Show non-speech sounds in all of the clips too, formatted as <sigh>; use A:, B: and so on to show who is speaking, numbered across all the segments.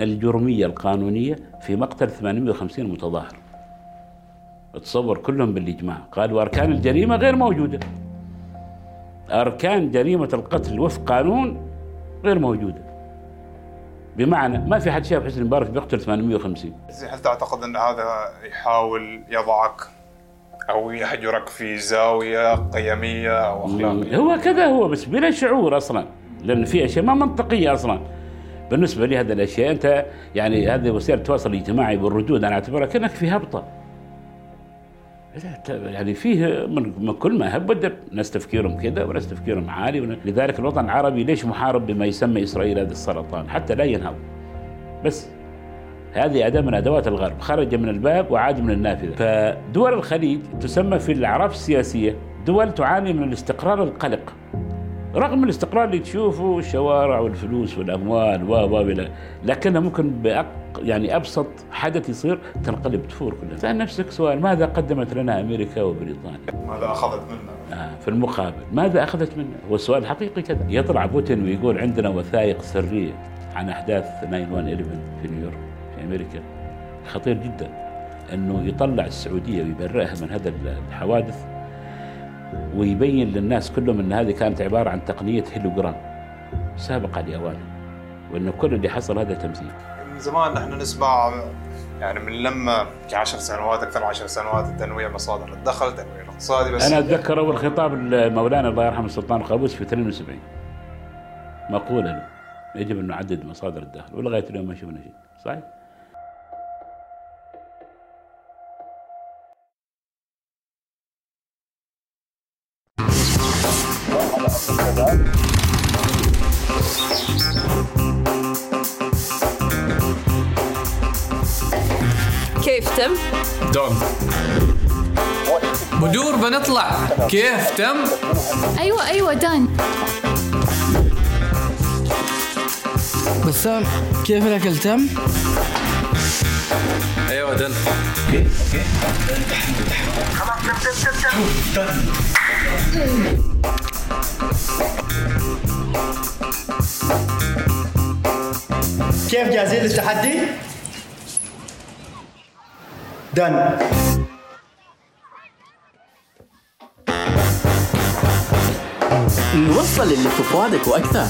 A: الجرمية القانونية في مقتل 850 متظاهر. تصور كلهم بالإجماع. قال وأركان الجريمة غير موجودة. أركان جريمة القتل وفق قانون غير موجودة. بمعنى ما في حد شاف حسني مبارك بيقتل 850
B: هل تعتقد أن هذا يحاول يضعك أو يحجرك في زاوية قيمية أو أخلاقية؟
A: هو كذا هو بس بلا شعور أصلا. لأن في أشياء ما منطقية أصلا. بالنسبة لي هذه الأشياء أنت يعني هذه وسائل التواصل الاجتماعي بالردود أنا أعتبرها كأنك في هبطة. يعني فيه من كل ما هب ودب ناس تفكيرهم كذا وناس تفكيرهم عالي لذلك الوطن العربي ليش محارب بما يسمى إسرائيل هذا السرطان؟ حتى لا ينهض. بس هذه أداة من أدوات الغرب خرج من الباب وعاد من النافذة. فدول الخليج تسمى في الأعراف السياسية دول تعاني من الاستقرار القلق. رغم الاستقرار اللي تشوفه الشوارع والفلوس والأموال و و لكنها ممكن بأق يعني أبسط حدث يصير تنقلب تفور كلها سأل نفسك سؤال ماذا قدمت لنا أمريكا وبريطانيا؟
B: ماذا أخذت منا؟
A: آه في المقابل ماذا أخذت منا؟ هو السؤال الحقيقي كذا يطلع بوتين ويقول عندنا وثائق سرية عن أحداث 911 في نيويورك في أمريكا خطير جدا أنه يطلع السعودية ويبرئها من هذا الحوادث ويبين للناس كلهم إن هذه كانت عبارة عن تقنية هيلوجرام سابقه لاوانه وإن كل اللي حصل هذا تمثيل
B: من زمان نحن نسمع يعني من لما 10 سنوات أكثر من 10 سنوات تنويع مصادر الدخل تنويع الاقتصادي
A: بس أنا أتذكر أول خطاب مولانا الله يرحمه السلطان القابوس في 72 مقولة له يجب أن نعدد مصادر الدخل ولغاية اليوم ما شفنا شيء. صحيح؟
C: دون بدور بنطلع كيف تم؟
D: أيوه أيوه دان
E: بسام كيف الاكل تم؟
C: أيوه done
F: okay okay خلاص تم تم تم
G: كيف جاهزين للتحدي؟ done
H: نوصل اللي في فؤادك وأكثر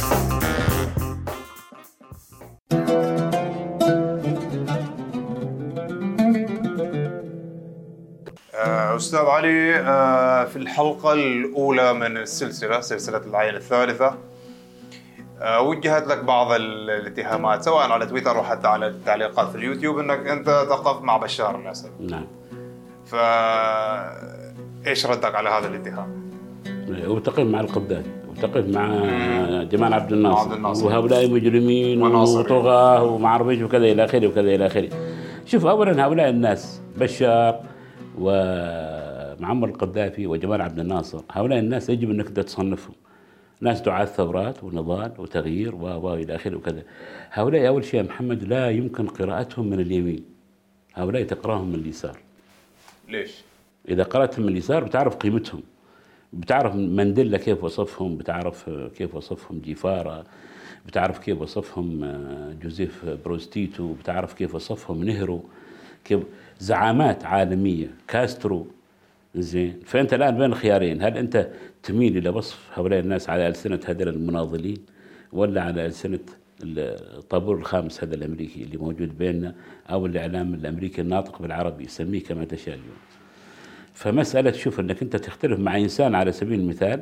B: آه، أستاذ علي آه، في الحلقة الأولى من السلسلة سلسلة العين الثالثة آه، وجهت لك بعض الاتهامات سواء على تويتر وحتى على التعليقات في اليوتيوب إنك أنت تقف مع بشار الاسد.
A: نعم.
B: ف إيش ردك على هذا الاتهام؟
A: وتقف مع القذافي وتقف مع جمال عبد الناصر,
B: عبد الناصر.
A: وهؤلاء مجرمين. وطغاة ومعرفش وكذا إلى آخره وكذا إلى آخره. شوف اولا هؤلاء الناس بشار ومعمر القذافي وجمال عبد الناصر هؤلاء الناس يجب أنك تصنفهم. ناس دعاة ثورات ونضال وتغيير و و إلى آخره وكذا. هؤلاء أول شيء يا محمد لا يمكن قراءتهم من اليمين. هؤلاء تقراهم من اليسار.
B: ليش؟
A: إذا قراتهم من اليسار بتعرف قيمتهم. بتعرف مانديلا كيف وصفهم، بتعرف كيف وصفهم جيفارا، بتعرف كيف وصفهم جوزيف بروز تيتو، بتعرف كيف وصفهم نهرو، كيف زعامات عالمية، كاسترو زين. فأنت الآن بين خيارين؟ هل أنت تميل إلى وصف هؤلاء الناس على ألسنة هذول المناضلين ولا على ألسنة الطابور الخامس هذا الأمريكي اللي موجود بيننا أو الإعلام الأمريكي الناطق بالعربي؟ سميه كما تشاء اليوم. فمسألة شوف أنك أنت تختلف مع إنسان على سبيل المثال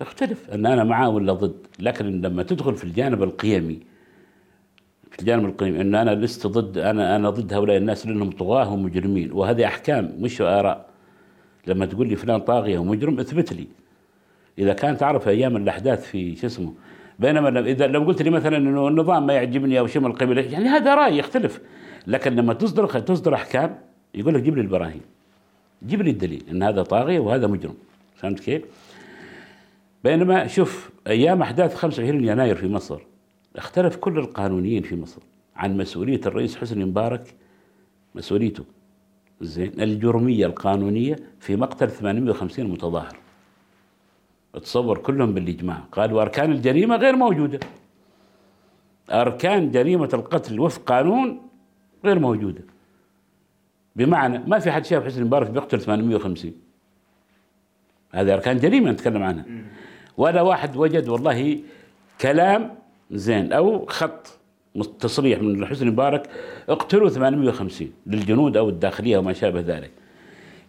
A: اختلف. أن أنا معاه ولا ضد؟ لكن لما تدخل في الجانب القيمي في الجانب القيمي أن أنا لست ضد أنا أنا ضد هؤلاء الناس لأنهم طغاة ومجرمين. وهذه أحكام مش آراء. لما تقول لي فلان طاغية ومجرم اثبت لي. إذا كان تعرف أيام الأحداث في شو اسمه بينما إذا لو قلت لي مثلا إنه النظام ما يعجبني أو شيء من يعني هذا رأي يختلف. لكن لما تصدر تصدر أحكام يقول لك جيب لي البراهين. جيب لي الدليل إن هذا طاغية وهذا مجرم. فهمت كيف؟ بينما شوف أيام أحداث 25 يناير في مصر اختلف كل القانونيين في مصر عن مسؤولية الرئيس حسني مبارك مسؤوليته. زين. الجرمية القانونية في مقتل 850 متظاهر. تصور كلهم بالإجماع. قال واركان الجريمة غير موجودة. أركان جريمة القتل وفق قانون غير موجودة. بمعنى ما في حد شاف حسني مبارك بيقتل 850 هذه أركان جريمة نتكلم عنها. ولا واحد وجد والله كلام زين أو خط تصريح من حسني مبارك اقتلوا 850 للجنود أو الداخلية وما شابه ذلك.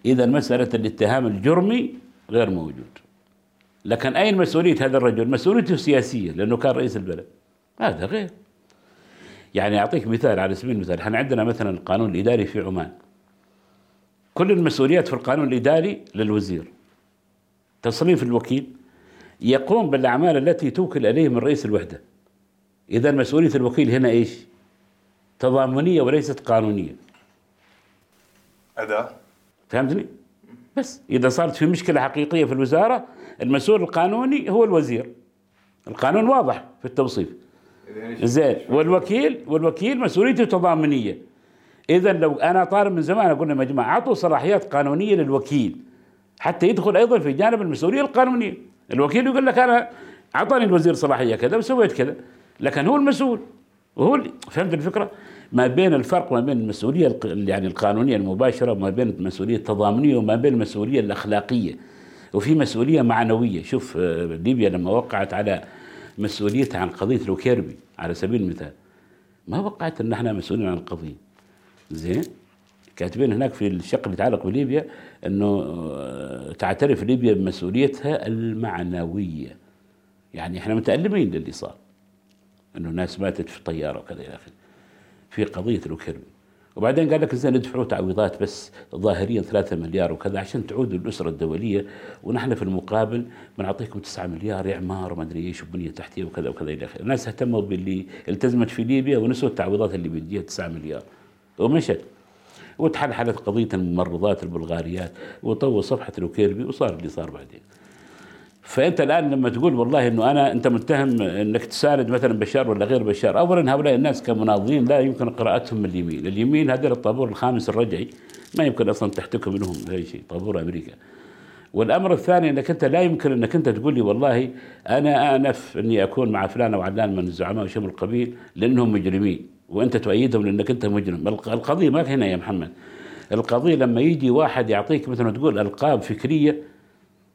A: إذا مسألة الاتهام الجرمي غير موجود. لكن أين مسؤولية هذا الرجل؟ مسؤوليته سياسية لأنه كان رئيس البلد. هذا غير. يعني أعطيك مثال على سبيل المثال. إحنا عندنا مثلا القانون الاداري في عمان. كل المسؤوليات في القانون الإداري للوزير. تصريف الوكيل. يقوم بالأعمال التي توكل اليه من رئيس الوحدة. اذا مسؤولية الوكيل هنا إيش؟ تضامنية وليست قانونية.
B: أداء.
A: فهمتني؟ بس. إذا صارت في مشكلة حقيقية في الوزارة المسؤول القانوني هو الوزير. القانون واضح في التوصيف. زين. والوكيل والوكيل مسؤوليته تضامنية. اذا لو أنا طالب من زمان أقول لهم يا جماعة أعطوا صلاحيات قانونية للوكيل. حتى يدخل أيضا في جانب المسؤولية القانونية. الوكيل يقول لك أنا أعطاني الوزير صلاحية كذا وسويت كذا. لكن هو المسؤول. وهو اللي فهمت الفكرة؟ ما بين الفرق ما بين المسؤولية يعني القانونية المباشرة وما بين المسؤوليه التضامنية وما بين المسؤولية الأخلاقية. وفي مسؤولية معنوية. شوف آه، ليبيا لما وقعت على مسؤوليتها عن قضية الوكيربي على سبيل المثال ما وقعت إن إحنا مسؤولين عن القضية. زين؟ كاتبين هناك في الشق اللي يتعلق بليبيا إنه آه، تعترف ليبيا بمسؤوليتها المعنوية. يعني إحنا متألمين للي صار. انه ناس ماتت في طياره وكذا إلى آخره. في قضية الوكرمي وبعدين قال لك زين ندفعوا تعويضات بس ظاهريا 3 مليار وكذا عشان تعودوا للأسرة الدولية ونحن في المقابل بنعطيكم 9 مليار إعمار ما أدري إيش وبنية تحتية وكذا وكذا إلى آخره، الناس اهتموا باللي التزمت في ليبيا ونسوا التعويضات اللي بيديها 9 مليار. ومشت. وتحلحلت قضية الممرضات البلغاريات وطوى صفحة الوكيربي وصار اللي صار بعدين. فأنت الآن لما تقول والله إنه أنا أنت متهم إنك تساند مثلا بشار ولا غير بشار، اولا هؤلاء الناس كمناضلين لا يمكن قراءتهم من اليمين، اليمين هذول الطابور الخامس الرجعي. ما يمكن أصلا تحتكم منهم اي شيء، طابور أمريكا. والأمر الثاني إنك أنت لا يمكن إنك أنت تقول لي والله أنا آنف إني أكون مع فلان أو علان من الزعماء وشبه القبيل لأنهم مجرمين. وأنت تؤيدهم لأنك أنت مجرم، الق- القضية ما هنا يا محمد. القضية لما يجي واحد يعطيك مثلا تقول ألقاب فكرية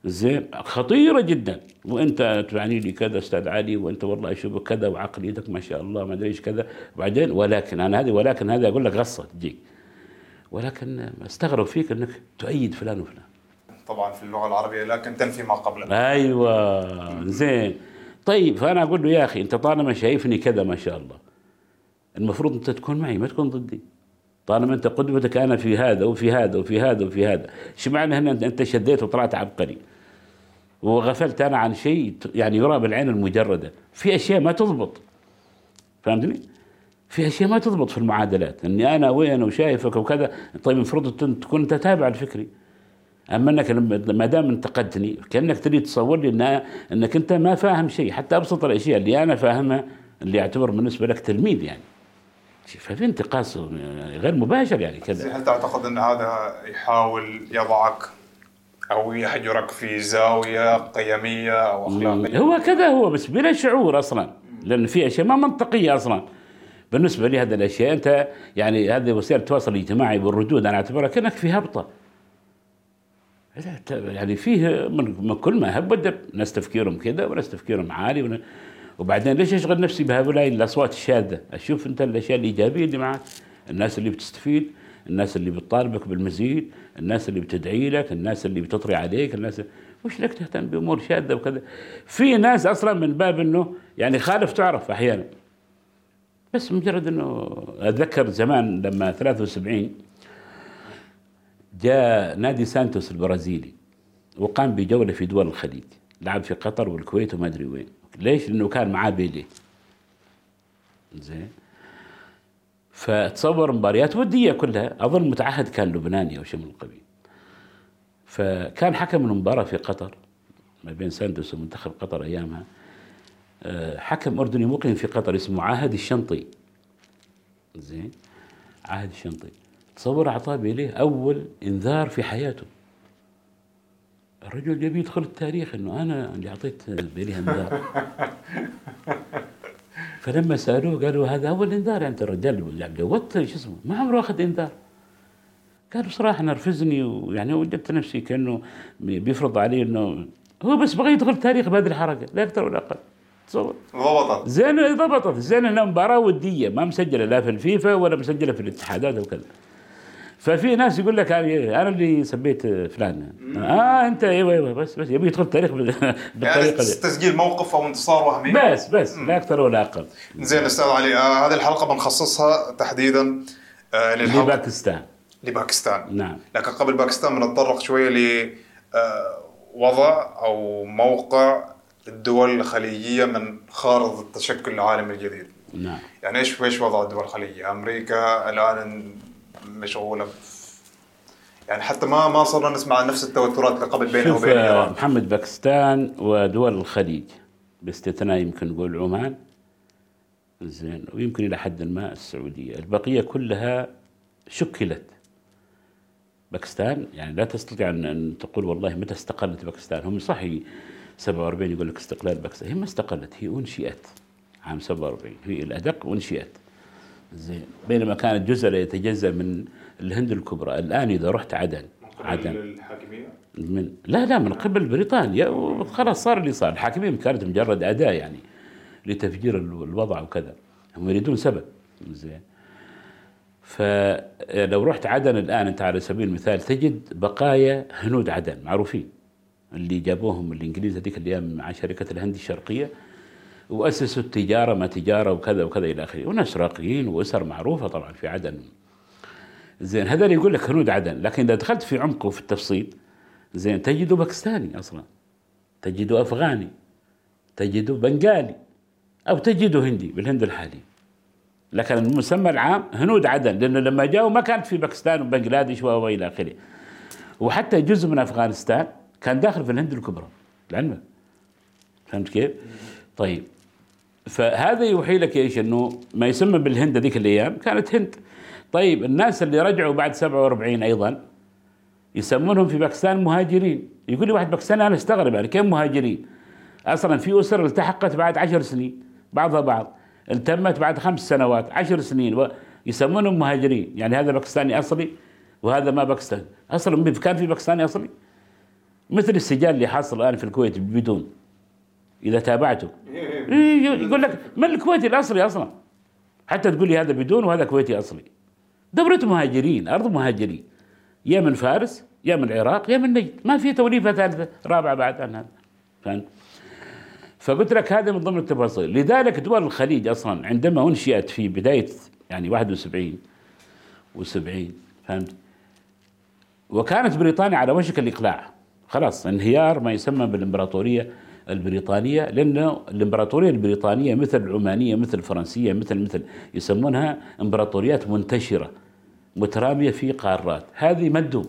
A: زين خطيرة جدا. وأنت تعني لي كذا أستاذ علي وأنت والله اشوفك كذا وعقليتك ما شاء الله ما أدري إيش كذا. وبعدين ولكن أنا هذه ولكن هذا أقول لك غصة تجيك. ولكن أستغرب فيك أنك تؤيد فلان وفلان.
B: طبعا في اللغة العربية لكن تنفي ما قبلها
A: أيوه زين. طيب فأنا أقول له يا أخي أنت طالما شايفني كذا ما شاء الله المفروض أنت تكون معي ما تكون ضدي. طالما أنت قدوتك أنا في هذا وفي هذا وفي هذا وفي هذا. إيش معنى هنا؟ أنت شديت وطلعت عبقري. وغفلت أنا عن شيء يعني يرى بالعين المجردة. في أشياء ما تضبط. فهمتني؟ في أشياء ما تضبط في المعادلات. إني أنا وين وشايفك وكذا. طيب المفروض تكون أنت تابع أما إنك ما دام انتقدتني كأنك تريد تصور لي إن إنك أنت ما فاهم شيء. حتى أبسط الأشياء اللي أنا فاهمها اللي يعتبر بالنسبة لك تلميذ يعني. ففي انتقاص غير مباشر يعني كذا.
B: هل تعتقد إن هذا يحاول يضعك؟ أو يحجرك في زاوية قيمية أو أخلاقية؟
A: هو كذا هو بس بلا شعور أصلا. لأن في أشياء ما منطقية أصلا. بالنسبة لي هذه الأشياء أنت يعني هذه وسائل التواصل الاجتماعي والردود أنا أعتبرها كأنك في هبطة. يعني فيه من كل ما هب ودب ناس تفكيرهم كذا وناس تفكيرهم عالي وبعدين ليش أشغل نفسي بهؤلاء الأصوات الشاذة؟ أشوف أنت الأشياء الإيجابية اللي معك الناس اللي بتستفيد. الناس اللي بتطالبك بالمزيد الناس اللي بتدعي لك الناس اللي بتطري عليك الناس وش لك تهتم بأمور شاذه وكذا. في ناس أصلا من باب إنه يعني خالف تعرف أحيانا. بس مجرد إنه أتذكر زمان لما 73 جاء نادي سانتوس البرازيلي وقام بجولة في دول الخليج لعب في قطر والكويت وما أدري وين. ليش؟ لأنه كان معاه بيليه. زين؟ فتصور مباريات ودية كلها. أظن متعهد كان لبناني أو شيء من القبيل. فكان حكم المباراة في قطر ما بين سانتوس ومنتخب قطر أيامها. آه، حكم أردني مقيم في قطر اسمه عاهد الشنطي. زين؟ عاهد الشنطي. تصور أعطاه بيليه أول إنذار في حياته. الرجل يبي يدخل التاريخ إنه أنا اللي أعطيت بيليه إنذار. <laughs> فلما سألوه قالوا هذا أول إنذار أنت الرجال جودت شو اسمه؟ ما عمره أخذ إنذار. قال بصراحه نرفزني ويعني وجدت نفسي كأنه بيفرض علي إنه هو بس بغى يدخل تاريخ بهذه الحركة لا أكثر ولا أقل. تصور.
B: ضبطت.
A: زين ضبطت. زين انها مباراة ودية ما مسجلة لا في الفيفا ولا مسجلة في الاتحادات وكذا. ففي ناس يقول لك أنا اللي سبيت فلان. آه أنت أيوه أيوه بس بس يبي يدخل التاريخ <laughs>
B: يعني
A: بالطريقة دي.
B: تسجيل موقف أو انتصار وهمي.
A: بس بس لا أكثر ولا أقل.
B: زين أستاذ علي آه هذه الحلقة بنخصصها تحديدا آه
A: لباكستان.
B: لباكستان.
A: نعم.
B: لكن قبل باكستان بنتطرق شوية ل آه، وضع أو موقع الدول الخليجية من خارطه التشكل العالمي الجديد.
A: نعم.
B: يعني إيش إيش وضع الدول الخليجية؟ أمريكا الآن مشغوله يعني حتى ما ما صرنا نسمع نفس التوترات اللي قبل بينها وبين
A: آه،
B: ايران
A: محمد باكستان ودول الخليج باستثناء يمكن نقول عمان. زين ويمكن إلى حد ما السعودية. البقية كلها شكلت. باكستان يعني لا تستطيع ان تقول والله متى استقلت باكستان. هم صح 47 يقول لك استقلال باكستان. هي ما استقلت هي أنشئت. عام 47 هي الأدق أنشئت. زين. بينما كانت جزء لا يتجزأ من الهند الكبرى. الآن إذا رحت عدن عدن.
B: الحاكميه
A: من لا لا من قبل بريطانيا. وخلاص صار اللي صار. الحاكميه كانت مجرد أداة يعني لتفجير ال- الوضع وكذا. هم يريدون سبب. زين. فلو رحت عدن الآن أنت على سبيل المثال تجد بقايا هنود عدن معروفين. اللي جابوهم الإنجليز هذيك الأيام مع شركة الهند الشرقية. وأسسوا التجارة ما تجارة وكذا وكذا إلى آخره. وناس راقيين وأسر معروفة طبعا في عدن. زين هذا اللي يقول لك هنود عدن. لكن إذا دخلت في عمقه في التفصيل زين تجده باكستاني أصلا. تجده أفغاني. تجده بنغالي. أو تجده هندي بالهند الحالي. لكن المسمى العام هنود عدن لأنه لما جاءوا ما كانت في باكستان وبنغلاديش وإلى آخره. وحتى جزء من أفغانستان كان داخل في الهند الكبرى. لعلمك فهمت كيف؟ طيب. فهذا يوحي لك إيش؟ إنه ما يسمى بالهند ذيك الأيام كانت هند. طيب الناس اللي رجعوا بعد 47 أيضا يسمونهم في باكستان مهاجرين. يقول لي واحد باكستاني أنا استغرب يعني كيف مهاجرين؟ أصلا في أسر التحقت بعد عشر سنين بعضها بعض. التمت بعد خمس سنوات عشر سنين. يسمونهم مهاجرين. يعني هذا باكستاني أصلي وهذا ما باكستاني. أصلا كان في باكستاني أصلي؟ مثل السجال اللي حاصل الآن في الكويت بدون. إذا تابعته. إيه، يقول لك من الكويتي الأصلي أصلا؟ حتى تقول لي هذا بدون وهذا كويتي أصلي. دولة مهاجرين أرض مهاجرين. يا من فارس يا من العراق يا من نجد. ما في توليفة ثالثة رابعة بعد عن هذا. فهمت؟ فقلت لك هذا من ضمن التفاصيل. لذلك دول الخليج أصلا عندما أنشئت في بداية يعني 71 و70 فهمت؟ وكانت بريطانيا على وشك الإقلاع. خلاص انهيار ما يسمى بالإمبراطورية. البريطانية لأنه الإمبراطورية البريطانية مثل العمانية مثل الفرنسية مثل مثل يسمونها إمبراطوريات منتشرة مترامية في قارات. هذه مدوا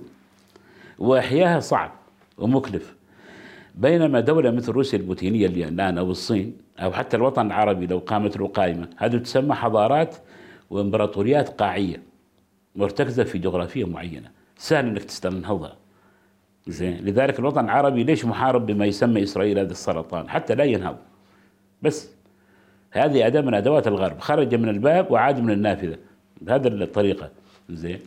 A: وأحياها صعب ومكلف. بينما دولة مثل روسيا البوتينية اللي الآن أو الصين أو حتى الوطن العربي لو قامت له قائمة هذه تسمى حضارات وإمبراطوريات قاعية مرتكزة في جغرافية معينة. سهل أنك تستنهضها زين. لذلك الوطن العربي ليش محارب بما يسمى إسرائيل هذا السرطان؟ حتى لا ينهض. بس هذه أداة من أدوات الغرب. خرج من الباب وعاد من النافذة. بهذه الطريقة. زين.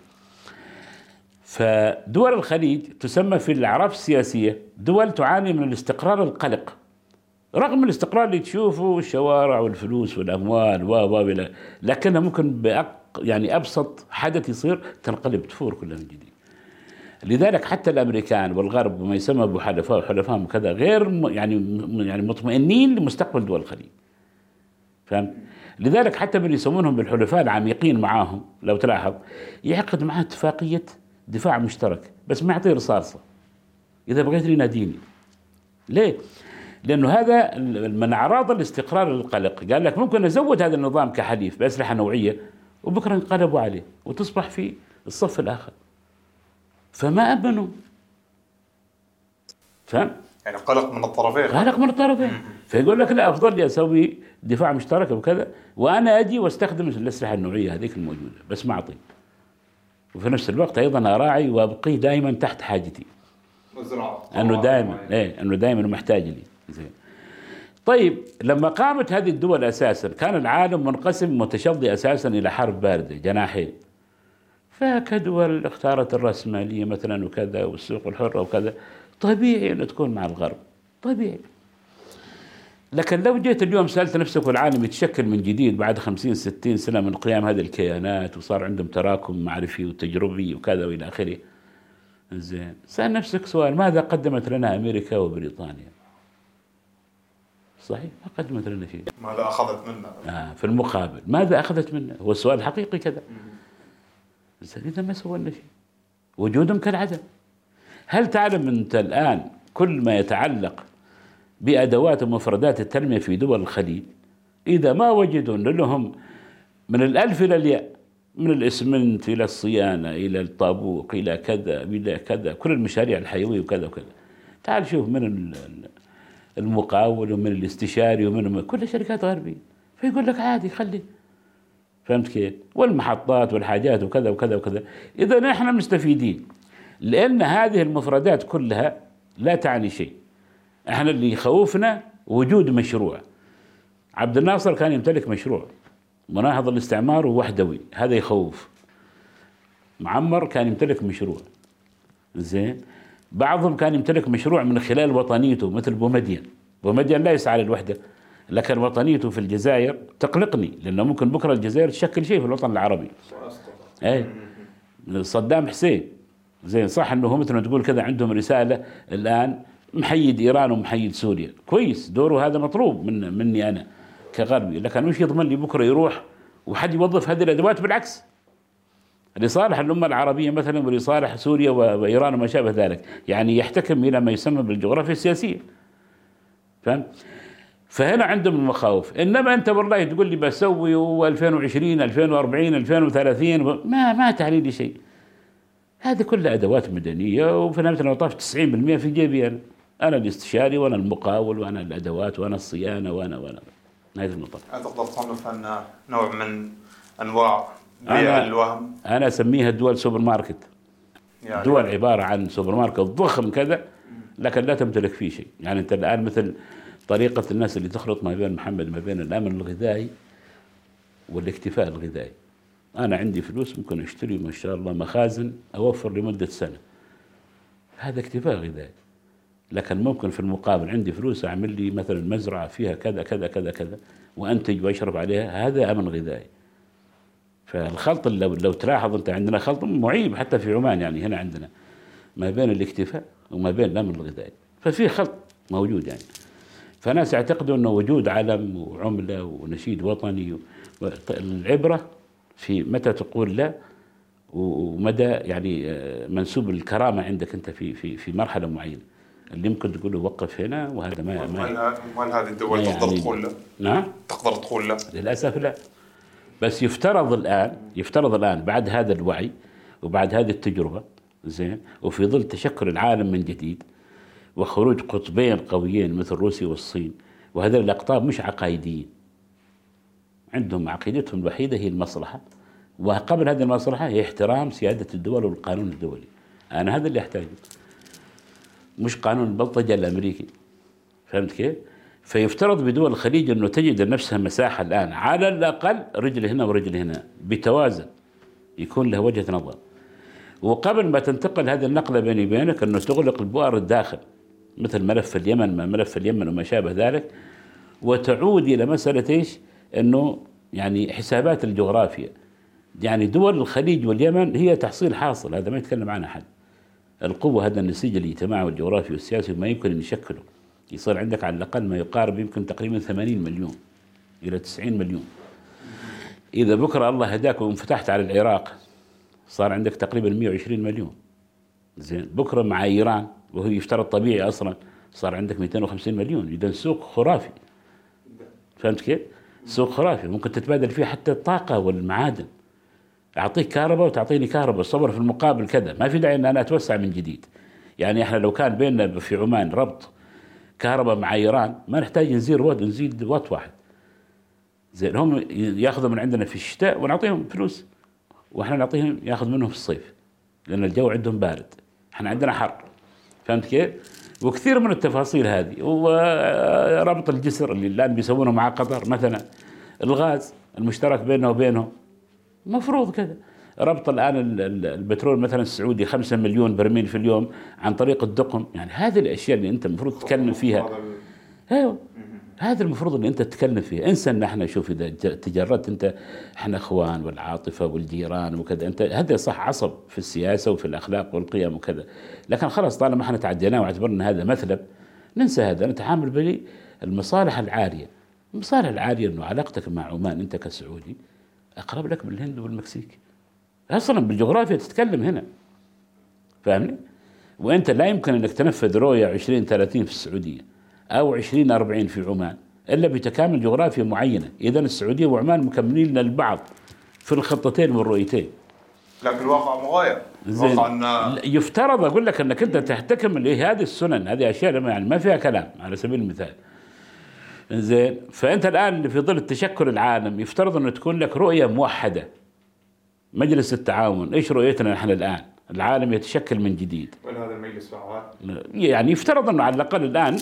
A: فدول الخليج تسمى في الأعراف السياسية دول تعاني من الاستقرار القلق. رغم الاستقرار اللي تشوفه الشوارع والفلوس والأموال و و لكنها ممكن بأق يعني أبسط حدث يصير تنقلب تفور كلها من جديد. لذلك حتى الأمريكان والغرب وما يسمى بحلفاء وحلفائهم وكذا غير يعني يعني مطمئنين لمستقبل دول الخليج. فهمت؟ لذلك حتى من يسمونهم بالحلفاء العميقين معاهم لو تلاحظ يعقد معاه اتفاقية دفاع مشترك بس ما يعطيه رصاصة. إذا بغيت لي ناديني. ليه؟ لأنه هذا من أعراض الاستقرار القلق قال لك ممكن ازود هذا النظام كحليف بأسلحة نوعية وبكرة انقلبوا عليه وتصبح في الصف الآخر. فما امنوا فهم؟
B: يعني قلق من الطرفين.
A: قلق من الطرفين. فيقول لك لا أفضل لي أسوي دفاع مشترك وكذا وأنا أجي وأستخدم الأسلحة النوعية هذيك الموجودة بس ما اعطي وفي نفس الوقت أيضا أراعي وأبقيه دائما تحت حاجتي. أنه دائما إيه أنه دائما محتاج لي. زين. طيب لما قامت هذه الدول أساسا كان العالم منقسم متشظي أساسا إلى حرب باردة جناحين. فكدول اختارت الرأسمالية مثلا وكذا والسوق الحرة وكذا طبيعي أن تكون مع الغرب طبيعي. لكن لو جيت اليوم سألت نفسك والعالم يتشكل من جديد بعد خمسين ستين سنة من قيام هذه الكيانات وصار عندهم تراكم معرفي وتجربي وكذا وإلى آخره زين سأل نفسك سؤال ماذا قدمت لنا أمريكا وبريطانيا؟ صحيح ما قدمت لنا شيء.
B: ماذا أخذت منا؟
A: آه في المقابل. ماذا أخذت منا هو السؤال حقيقي كذا. زين إذا ما سوينا شيء. وجودهم كالعدم هل تعلم أنت الآن كل ما يتعلق بأدوات ومفردات التنمية في دول الخليج إذا ما وجدوا لهم من الألف إلى الياء من الإسمنت إلى الصيانة إلى الطابوق إلى كذا إلى كذا كل المشاريع الحيوية وكذا وكذا. تعال شوف من ال- ال- المقاول ومن الاستشاري ومن كل شركات غربية. فيقول لك عادي خلي فهمت كيف؟ والمحطات والحاجات وكذا وكذا وكذا. إذا نحن مستفيدين لأن هذه المفردات كلها لا تعني شيء. إحنا اللي يخوفنا وجود مشروع. عبد الناصر كان يمتلك مشروع مناهض الاستعمار ووحدوي هذا يخوف. معمر كان يمتلك مشروع. زين؟ بعضهم كان يمتلك مشروع من خلال وطنيته مثل بومدين. بومدين لا يسعى للوحدة. لكن وطنيته في الجزائر تقلقني لأنه ممكن بكرة الجزائر تشكل شيء في الوطن العربي. اي صدام حسين. زين صح إنه مثل ما تقول كذا عندهم رسالة الآن محيد إيران ومحيد سوريا. كويس دوره هذا مطلوب من مني أنا كغربي. لكن وش يضمن لي بكرة يروح وحد يوظف هذه الأدوات؟ بالعكس. لصالح الأمة العربية مثلا ولصالح سوريا و- وإيران وما شابه ذلك. يعني يحتكم إلى ما يسمى بالجغرافيا السياسية. فهمت؟ فهنا عندهم المخاوف. إنما أنت والله تقول لي بسوي 2020 2040 2030 ما ما تعني لي شيء. هذه كلها أدوات مدنية وفي نهاية المطاف 90% في جيبي أنا أنا الاستشاري وأنا المقاول وأنا الأدوات وأنا الصيانة وأنا وأنا. نهاية المطاف.
B: هل تقدر تصنف أن نوع من أنواع بيع
A: أنا-
B: الوهم؟
A: أنا أسميها دول سوبر ماركت.
B: يعني
A: دول عبارة عن سوبر ماركت ضخم كذا لكن لا تمتلك فيه شيء. يعني أنت الآن مثل طريقة الناس اللي تخلط ما بين محمد ما بين الأمن الغذائي والاكتفاء الغذائي. أنا عندي فلوس ممكن أشتري ما شاء الله مخازن أوفر لمدة سنة. هذا اكتفاء غذائي. لكن ممكن في المقابل عندي فلوس أعمل لي مثلا مزرعة فيها كذا كذا كذا كذا وأنتج وأشرب عليها هذا أمن غذائي. فالخلط لو لو تلاحظ أنت عندنا خلط معيب حتى في عمان يعني هنا عندنا ما بين الاكتفاء وما بين الأمن الغذائي. ففي خلط موجود يعني. فناس يعتقدوا أنه وجود علم وعملة ونشيد وطني العبره في متى تقول لا ومدى يعني آه، منسوب الكرامة عندك أنت في في في مرحلة معينة اللي ممكن تقول له وقف هنا وهذا ما
B: وهل
A: ما
B: وهل هذه الدول تقدر
A: يعني-
B: تقول لا؟
A: نعم
B: تقدر تقول لا؟
A: للأسف لا بس يفترض الآن يفترض الآن بعد هذا الوعي وبعد هذه التجربة زين وفي ظل تشكل العالم من جديد وخروج قطبين قويين مثل روسيا والصين. وهذول الأقطاب مش عقائديين عندهم عقيدتهم الوحيدة هي المصلحة. وقبل هذه المصلحة هي احترام سيادة الدول والقانون الدولي. أنا هذا اللي أحتاجه. مش قانون البلطجه الأمريكي. فهمت كيف؟ فيفترض بدول الخليج أنه تجد لنفسها مساحة الآن على الأقل رجل هنا ورجل هنا بتوازن. يكون له وجهة نظر. وقبل ما تنتقل هذه النقلة بيني وبينك أنه تغلق البؤر الداخل. مثل ملف اليمن ما ملف اليمن وما شابه ذلك وتعود إلى مسألة إيش؟ إنه يعني حسابات الجغرافيا. يعني دول الخليج واليمن هي تحصيل حاصل هذا ما يتكلم عنه أحد. القوة هذا النسيج الاجتماعي والجغرافي والسياسي ما يمكن أن يشكله. يصير عندك على الأقل ما يقارب يمكن تقريبا 80 مليون إلى 90 مليون. إذا بكرة الله هداك وانفتحت على العراق صار عندك تقريبا 120 مليون. زين بكرة مع إيران وهو يفترض طبيعي أصلا. صار عندك 250 مليون. إذا سوق خرافي. فهمت كيف؟ سوق خرافي. ممكن تتبادل فيه حتى الطاقة والمعادن. أعطيك كهرباء وتعطيني كهرباء. صبر في المقابل كذا. ما في داعي إن أنا أتوسع من جديد. يعني إحنا لو كان بيننا في عمان ربط كهرباء مع إيران ما نحتاج نزيد وات. نزيد وات واحد. زين هم يأخذوا من عندنا في الشتاء ونعطيهم فلوس. وإحنا نعطيهم يأخذ منهم في الصيف. لأن الجو عندهم بارد. إحنا عندنا حر. فهمت كيف؟ وكثير من التفاصيل هذه وربط الجسر اللي الآن بيسوونه مع قطر مثلا الغاز المشترك بيننا وبينهم مفروض كذا. ربط الآن ال- ال- البترول مثلا السعودي 5 مليون برميل في اليوم عن طريق الدقم يعني هذه الأشياء اللي أنت المفروض تتكلم فيها. أيوه. هذا المفروض إن أنت تتكلم فيه. انسى ان إحنا شوف إذا تجردت أنت إحنا إخوان والعاطفة والجيران وكذا. أنت هذا صح عصب في السياسة وفي الأخلاق والقيم وكذا. لكن خلاص طالما إحنا تعديناه واعتبرنا هذا مثلب ننسى هذا. نتعامل بالمصالح العالية. المصالح العالية إنه علاقتك مع عمان أنت كسعودي أقرب لك من الهند والمكسيك. أصلا بالجغرافيا تتكلم هنا. فاهمني؟ وأنت لا يمكن إنك تنفذ رؤية 20 30 في السعودية. أو 20 40 في عمان إلا بتكامل جغرافيا معينة، اذا السعودية وعمان مكملين للبعض في الخطتين والرؤيتين.
B: لكن الواقع مغاير
A: زين
B: الواقع أن
A: يفترض أقول لك أنك أنت تحتكم لهذه السنن هذه أشياء يعني ما فيها كلام على سبيل المثال. زين فأنت الآن في ظل التشكل العالم يفترض انه تكون لك رؤية موحدة. مجلس التعاون إيش رؤيتنا نحن الآن؟ العالم يتشكل من جديد.
B: وين هذا المجلس فعال؟
A: يعني يفترض أنه على الأقل الآن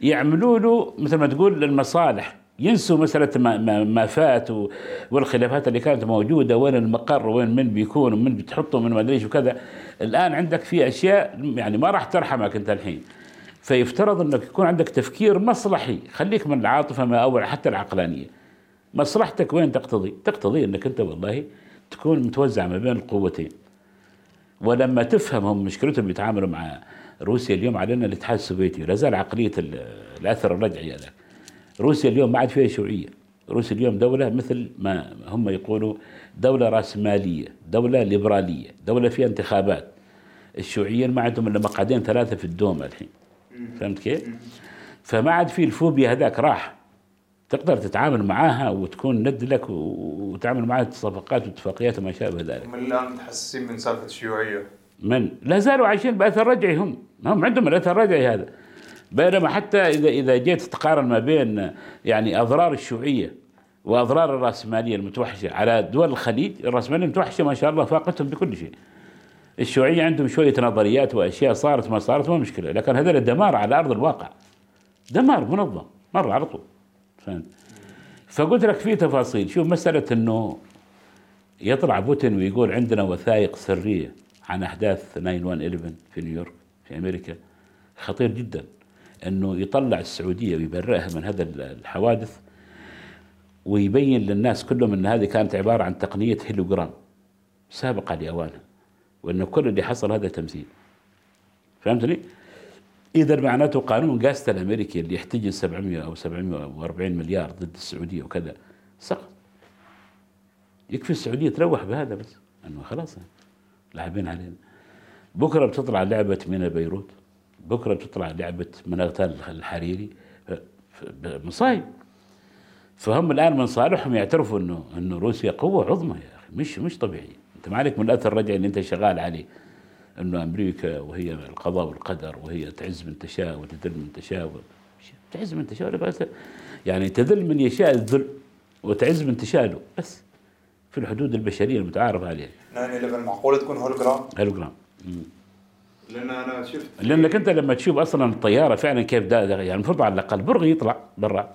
A: يعملوا له مثل ما تقول المصالح ينسوا مسألة ما, ما, فات والخلافات اللي كانت موجودة وين المقر وين من بيكون ومن بتحطه من ما أدري وكذا الآن عندك في أشياء يعني ما راح ترحمك أنت الحين فيفترض أنك يكون عندك تفكير مصلحي خليك من العاطفة ما اول حتى العقلانية مصلحتك وين تقتضي؟ تقتضي أنك أنت والله تكون متوزع ما بين القوتين ولما تفهم هم مشكلتهم بيتعاملوا مع روسيا اليوم علينا الاتحاد السوفيتي لا زال عقلية ال- الأثر الرجعي هذا روسيا اليوم ما عاد فيها شيوعية. روسيا اليوم دولة مثل ما هم يقولوا دولة رأسمالية دولة ليبرالية دولة فيها انتخابات. الشيوعيين ما عندهم إلا مقعدين ثلاثة في الدوم الحين. فهمت كيف؟ فما عاد في الفوبيا هذاك راح. تقدر تتعامل معاها وتكون ند لك وتعمل معاها صفقات واتفاقيات وما شابه ذلك.
B: هم الآن متحسسين من سالفة الشيوعيه
A: من؟ لا زالوا عايشين بأثر رجعي هم. هم عندهم الأثر الرجعي هذا. بينما حتى اذا إذا جيت تقارن ما بين يعني أضرار الشيوعية وأضرار الرأسمالية المتوحشة على دول الخليج الرأسمالية المتوحشة ما شاء الله فاقتهم بكل شيء. الشيوعية عندهم شوية نظريات وأشياء صارت ما صارت ما مشكلة. لكن هذول دمار على أرض الواقع. دمار منظم مره على طول. فهمت؟ فقلت لك في تفاصيل. شوف مسألة إنه يطلع بوتين ويقول عندنا وثائق سرية عن أحداث 9/11 في نيويورك في أمريكا خطير جدا. إنه يطلع السعودية ويبرئها من هذا الحوادث ويبين للناس كلهم إن هذه كانت عبارة عن تقنية هيلوجرام سابقه لاوانها وانه كل اللي حصل هذا تمثيل. فهمتني؟ إذا معناته قانون جاستا الامريكي اللي يحتجز 700 أو 740 مليار ضد السعودية وكذا سقط. يكفي السعودية تروح بهذا بس إنه خلاص لاعبين علينا. بكرة بتطلع لعبة من بيروت بكرة بتطلع لعبة من الحريري مصايب. فهم الآن من صالحهم يعترفوا انه إنه روسيا قوة عظمى يا أخي مش مش طبيعي أنت ما عليك من الأثر الرجعي اللي أنت شغال عليه. انه أمريكا وهي القضاء والقدر وهي تعز من تشاء وتذل من تشاء تعز من تشاء يعني تذل من يشاء الذل وتعز من تشاء له. بس في الحدود البشرية المتعارف عليها.
B: 9 معقوله تكون hologram.
A: hologram
B: لأن أنا شفت
A: لأنك أنت لما تشوف أصلا الطيارة فعلا كيف دا دا- يعني المفروض على الأقل برغي يطلع برا.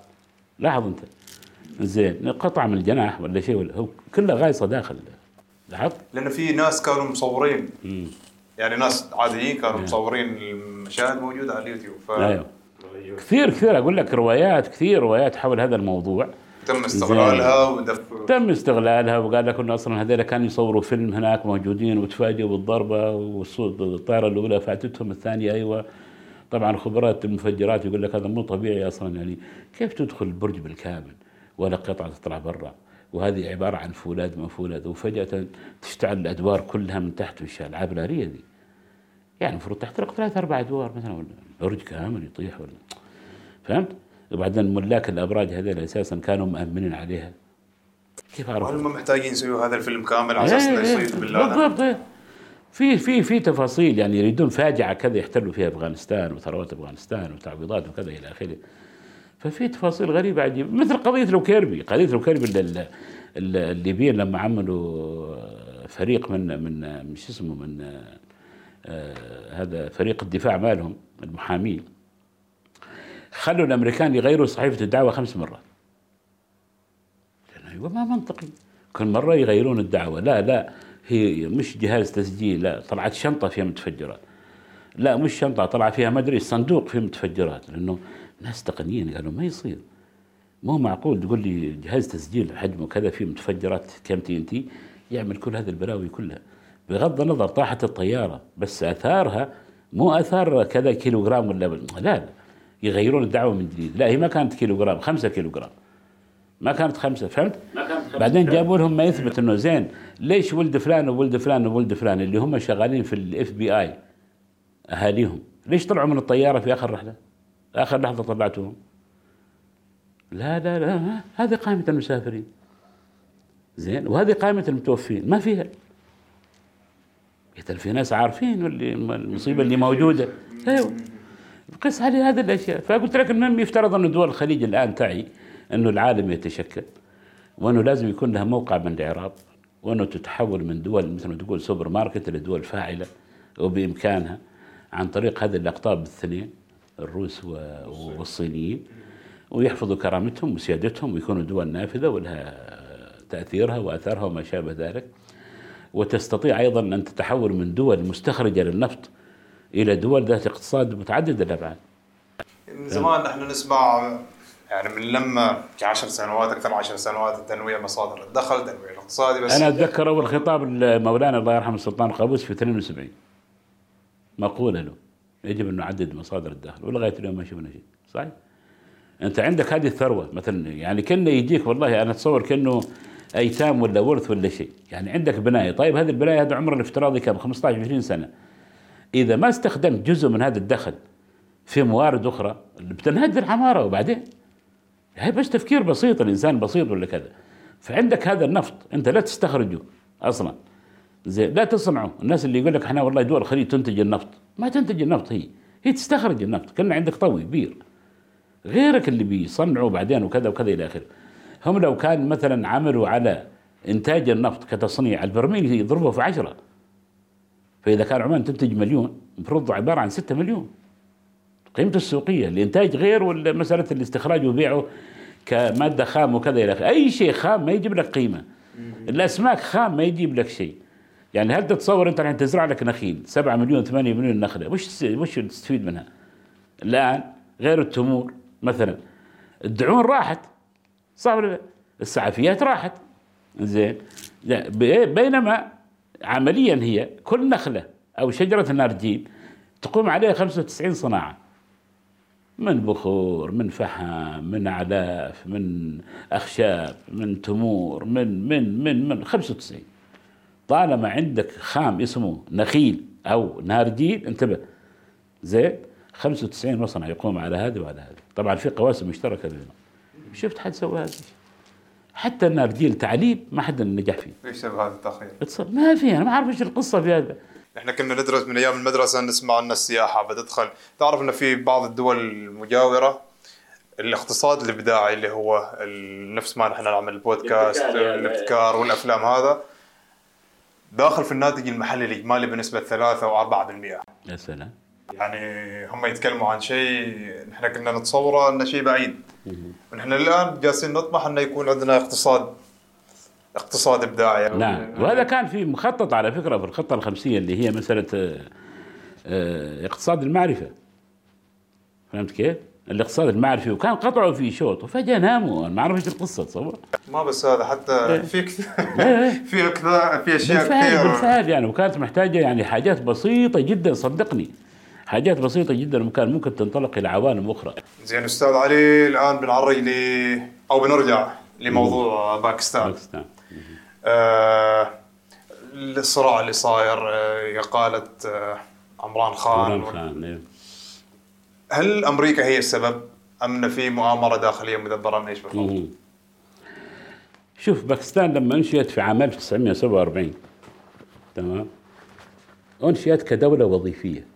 A: لاحظ أنت. زين. قطعة من الجناح ولا شيء ولا هو كلها غايصة داخل. لاحظت؟
B: لأن في ناس كانوا مصورين. يعني ناس عاديين كانوا مصورين المشاهد موجودة على اليوتيوب ف
A: أيوه كثير كثير. أقول لك روايات كثير روايات حول هذا الموضوع.
B: تم استغلالها ودف
A: تم استغلالها وقال لك انه أصلا هذول كانوا يصوروا فيلم هناك موجودين وتفاجئوا بالضربة والصوت الطائرة الأولى فاتتهم الثانية أيوه. طبعا خبرات المفجرات يقول لك هذا مو طبيعي أصلا يعني. كيف تدخل البرج بالكامل ولا قطعة تطلع برا؟ وهذه عبارة عن فولاذ ما فولاذ وفجأة تشتعل الأدوار كلها من تحت وش الالعاب الناريه دي يعني المفروض تحترق ثلاث أربع أدوار مثلا ولا برج كامل يطيح ولا فهمت؟ وبعدين ملاك الأبراج هذول أساسا كانوا مأمنين عليها كيف عرفوا؟
B: هم محتاجين يسووا هذا الفيلم كامل على
A: إيه،
B: إنه
A: إيه، بالضبط إيه. في في في تفاصيل يعني يريدون فاجعة كذا يحتلوا فيها أفغانستان وثروات أفغانستان وتعويضات وكذا إلى آخره ففي تفاصيل غريبة عجيبه مثل قضية لوكيربي قضية لوكيربي ال- ال- ال- الليبيين لما عملوا فريق من من شو اسمه من آه، هذا فريق الدفاع مالهم المحامين خلوا الأمريكان يغيروا صحيفة الدعوة خمس مرات. أيوه ما منطقي. كل مرة يغيرون الدعوة. لا لا هي مش جهاز تسجيل لا طلعت شنطة فيها متفجرات. لا مش شنطة طلع فيها ما أدري صندوق فيه متفجرات لأنه ناس تقنيين قالوا ما يصير. مو معقول تقول لي جهاز تسجيل حجمه كذا فيه متفجرات كم TNT يعمل كل هذه البلاوي كلها. بغض النظر طاحت الطيارة بس آثارها مو آثار كذا كيلو جرام ولا لا لا. يغيرون الدعوة من جديد. لا هي ما كانت كيلو جرام خمسة كيلو جرام ما كانت خمسة فهمت؟ بعدين جابوا لهم ما يثبت إنه زين. ليش ولد فلان وولد فلان وولد فلان اللي هم شغالين في ال FBI أهاليهم؟ ليش طلعوا من الطيارة في آخر رحلة؟ آخر لحظة طلعتوهم لا لا لا هذه قائمة المسافرين. زين وهذه قائمة المتوفين. ما فيها. قلت في ناس عارفين واللي المصيبة اللي موجودة. أيوه. قس عليه هذه الأشياء. فقلت لك المهم يفترض انه دول الخليج الآن تعي إنه العالم يتشكل وأنه لازم يكون لها موقع من الإعراب وأنه تتحول من دول مثل ما تقول سوبر ماركت لدول فاعلة وبإمكانها عن طريق هذه الاقطاب الثنين الروس والصينيين ويحفظوا كرامتهم وسيادتهم ويكونوا دول نافذة ولها تأثيرها واثارها وما شابه ذلك. وتستطيع أيضا أن تتحول من دول مستخرجة للنفط إلى دول ذات اقتصاد متعدد الأبعاد.
B: من زمان نحن نسمع يعني من لما 10 سنوات أكثر من 10 سنوات تنويع مصادر الدخل تنويع الاقتصادي بس
A: أنا أتذكر أول خطاب مولانا الله يرحمه السلطان قابوس في 72 مقولة له. يجب أن نعدد مصادر الدخل ولغاية اليوم ما شفنا شيء صحيح؟ أنت عندك هذه الثروة مثلا يعني كأنه يجيك والله أنا أتصور كأنه أيتام ولا ورث ولا شيء يعني عندك بناية طيب هذه البناية هذا عمرها الافتراضي كم؟ 15 20 سنة. إذا ما استخدمت جزء من هذا الدخل في موارد أخرى بتنهد العماره وبعدين؟ هي بس تفكير بسيط الإنسان بسيط ولا كذا. فعندك هذا النفط أنت لا تستخرجه أصلا. زي لا تصنعه. الناس اللي يقول لك إحنا والله دول الخليج تنتج النفط. ما تنتج النفط هي. هي تستخرج النفط كأن عندك طوي بير غيرك اللي بيصنعوا بعدين وكذا وكذا إلى آخره. هم لو كان مثلا عملوا على إنتاج النفط كتصنيع البرميل يضربه في عشرة. فإذا كان عمان تنتج مليون المفروض عبارة عن 6 مليون. قيمته السوقية الإنتاج غير ولا مسألة الاستخراج وبيعه كمادة خام وكذا إلى آخره. أي شيء خام ما يجيب لك قيمة. الأسماك خام ما يجيب لك شيء. يعني هل تتصور أنت الحين تزرع لك نخيل؟ 7 مليون 8 مليون نخلة. وش وش تستفيد منها؟ الآن غير التمور مثلا. الدعون راحت. صح ولا لا؟ السعفيات راحت. زين. ب- بينما عمليا هي كل نخلة أو شجرة نارجيل تقوم عليها 95 صناعة. من بخور من فحم من اعلاف من أخشاب من تمور من من من من 95 طالما عندك خام اسمه نخيل أو نارجيل انتبه. زين 95 مصنع يقوم على هذا وعلى هذا طبعا في قواسم مشتركة بينهم. شفت حد سوى هذا حتى النارجيل تعليم ما حد نجح فيه.
B: ليش سبب هذا التاخير؟
A: اتصل. ما في أنا ما أعرف إيش القصة في هذا.
B: إحنا كنا ندرس من أيام المدرسة نسمع ان السياحة بتدخل. تعرف إن في بعض الدول المجاورة الاقتصاد الإبداعي اللي هو نفس ما نحن نعمل البودكاست.
A: الابتكار
B: والأفلام هذا داخل في الناتج المحلي الاجمالي بنسبة 3 أو 4%
A: يا سلام.
B: يعني هم يتكلموا عن شيء نحن كنا نتصوره إنه شيء بعيد. ونحن الآن جالسين نطمح إنه يكون عندنا اقتصاد اقتصاد إبداعي.
A: نعم. وهذا كان في مخطط على فكرة في الخطة الخمسية اللي هي مسألة آه، آه، اقتصاد المعرفة. فهمت كيف؟ الاقتصاد المعرفي وكان قطعوا فيه شوط وفجاه ناموا. ما أعرف إيش القصة تصور.
B: ما بس هذا حتى في كثير
A: إيه.
B: في <laughs> في أشياء
A: بالفعل
B: كثير
A: بالفعل يعني وكانت محتاجة يعني حاجات بسيطة جدا صدقني. حاجات بسيطة جدا وكان ممكن تنطلق إلى عوالم أخرى.
B: زين أستاذ علي الآن بنعرج ل أو بنرجع لموضوع باكستان.
A: باكستان.
B: آه الصراع اللي صاير آه قالة آه عمران خان.
A: عمران خان إيه.
B: هل أمريكا هي السبب؟ أم إن في مؤامرة داخلية مدبرة من إيش بالضبط؟
A: شوف باكستان لما انشئت في عام 1947 تمام؟ انشئت كدولة وظيفية.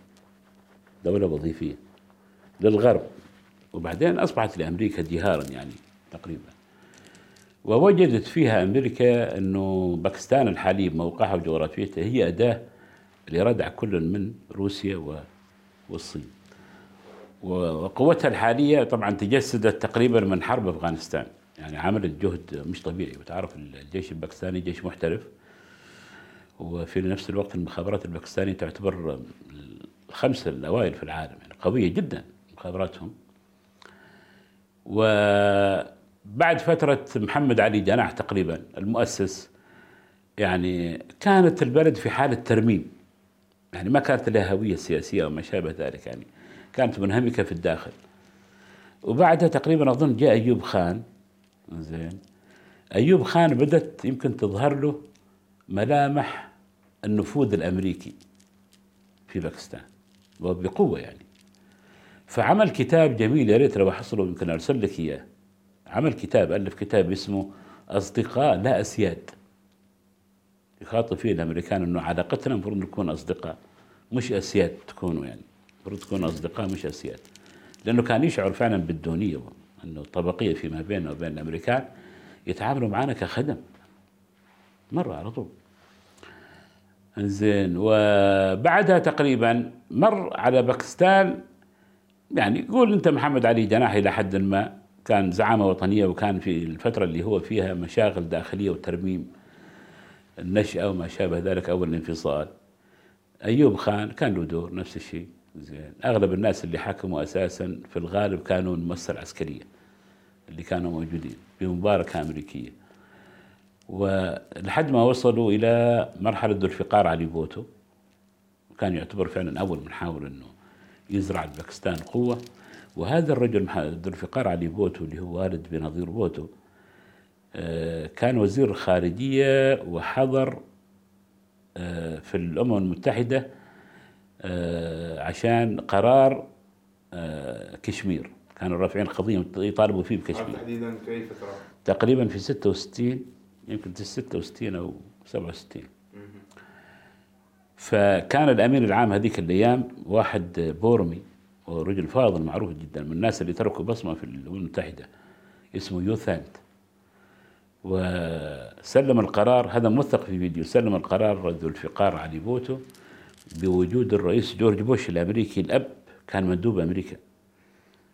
A: دولة وظيفية للغرب. وبعدين أصبحت لأمريكا جهارا يعني تقريبا. ووجدت فيها أمريكا إنه باكستان الحالي بموقعها وجغرافيتها هي أداة اللي ردع كل من روسيا والصين. وقوتها الحالية طبعا تجسدت تقريبا من حرب أفغانستان. يعني عملت جهد مش طبيعي. وتعرف الجيش الباكستاني جيش محترف. وفي نفس الوقت المخابرات الباكستانية تعتبر الخمسة الأوائل في العالم. يعني قوية جدا مخابراتهم. وبعد فترة محمد علي جناح تقريبا المؤسس يعني كانت البلد في حالة ترميم. يعني ما كانت لها هوية سياسية أو ما شابه ذلك. يعني كانت منهمكة في الداخل. وبعدها تقريبا أظن جاء أيوب خان. زين. أيوب خان بدأت يمكن تظهر له ملامح النفوذ الأمريكي في باكستان وبقوة يعني. فعمل كتاب جميل يا ريت لو أحصله يمكن أرسل لك إياه. عمل كتاب ألف كتاب اسمه أصدقاء لا أسياد. يخاطب فيه الأمريكان إنه علاقتنا المفروض نكون أصدقاء مش أسياد تكونوا يعني. المفروض تكونوا أصدقاء مش أسياد. لأنه كان يشعر فعلا بالدونية أنه الطبقيه فيما بيننا وبين الأمريكان يتعاملوا معنا كخدم. مره على طول. زين وبعدها تقريبا مر على باكستان. يعني قول أنت محمد علي جناح إلى حد ما كان زعامة وطنية وكان في الفترة اللي هو فيها مشاغل داخلية وترميم النشأة وما شابه ذلك أو الانفصال. أيوب خان كان له دور نفس الشيء. زين. أغلب الناس اللي حكموا أساسا في الغالب كانوا المؤسسة العسكرية اللي كانوا موجودين بمباركة أمريكية. ولحد ما وصلوا إلى مرحلة ذو الفقار علي بوتو كان يعتبر فعلا أول من حاول أنه يزرع باكستان قوة. وهذا الرجل ذو الفقار علي بوتو اللي هو والد بنظير بوتو آه، كان وزير الخارجية وحضر آه، في الأمم المتحدة آه، عشان قرار آه، كشمير. كانوا رافعين قضية يطالبوا فيه بكشمير.
B: تحديدا في اي فتره؟
A: تقريبا في 66 يمكن في 66 أو 67 فكان الامين العام هذيك الأيام واحد بورمي ورجل فاضل معروف جدا من الناس اللي تركوا بصمة في الأمم المتحدة اسمه يوثانت. وسلم القرار هذا موثق في فيديو سلم القرار ذو الفقار علي بوتو. بوجود الرئيس جورج بوش الأمريكي الأب كان مندوب أمريكا.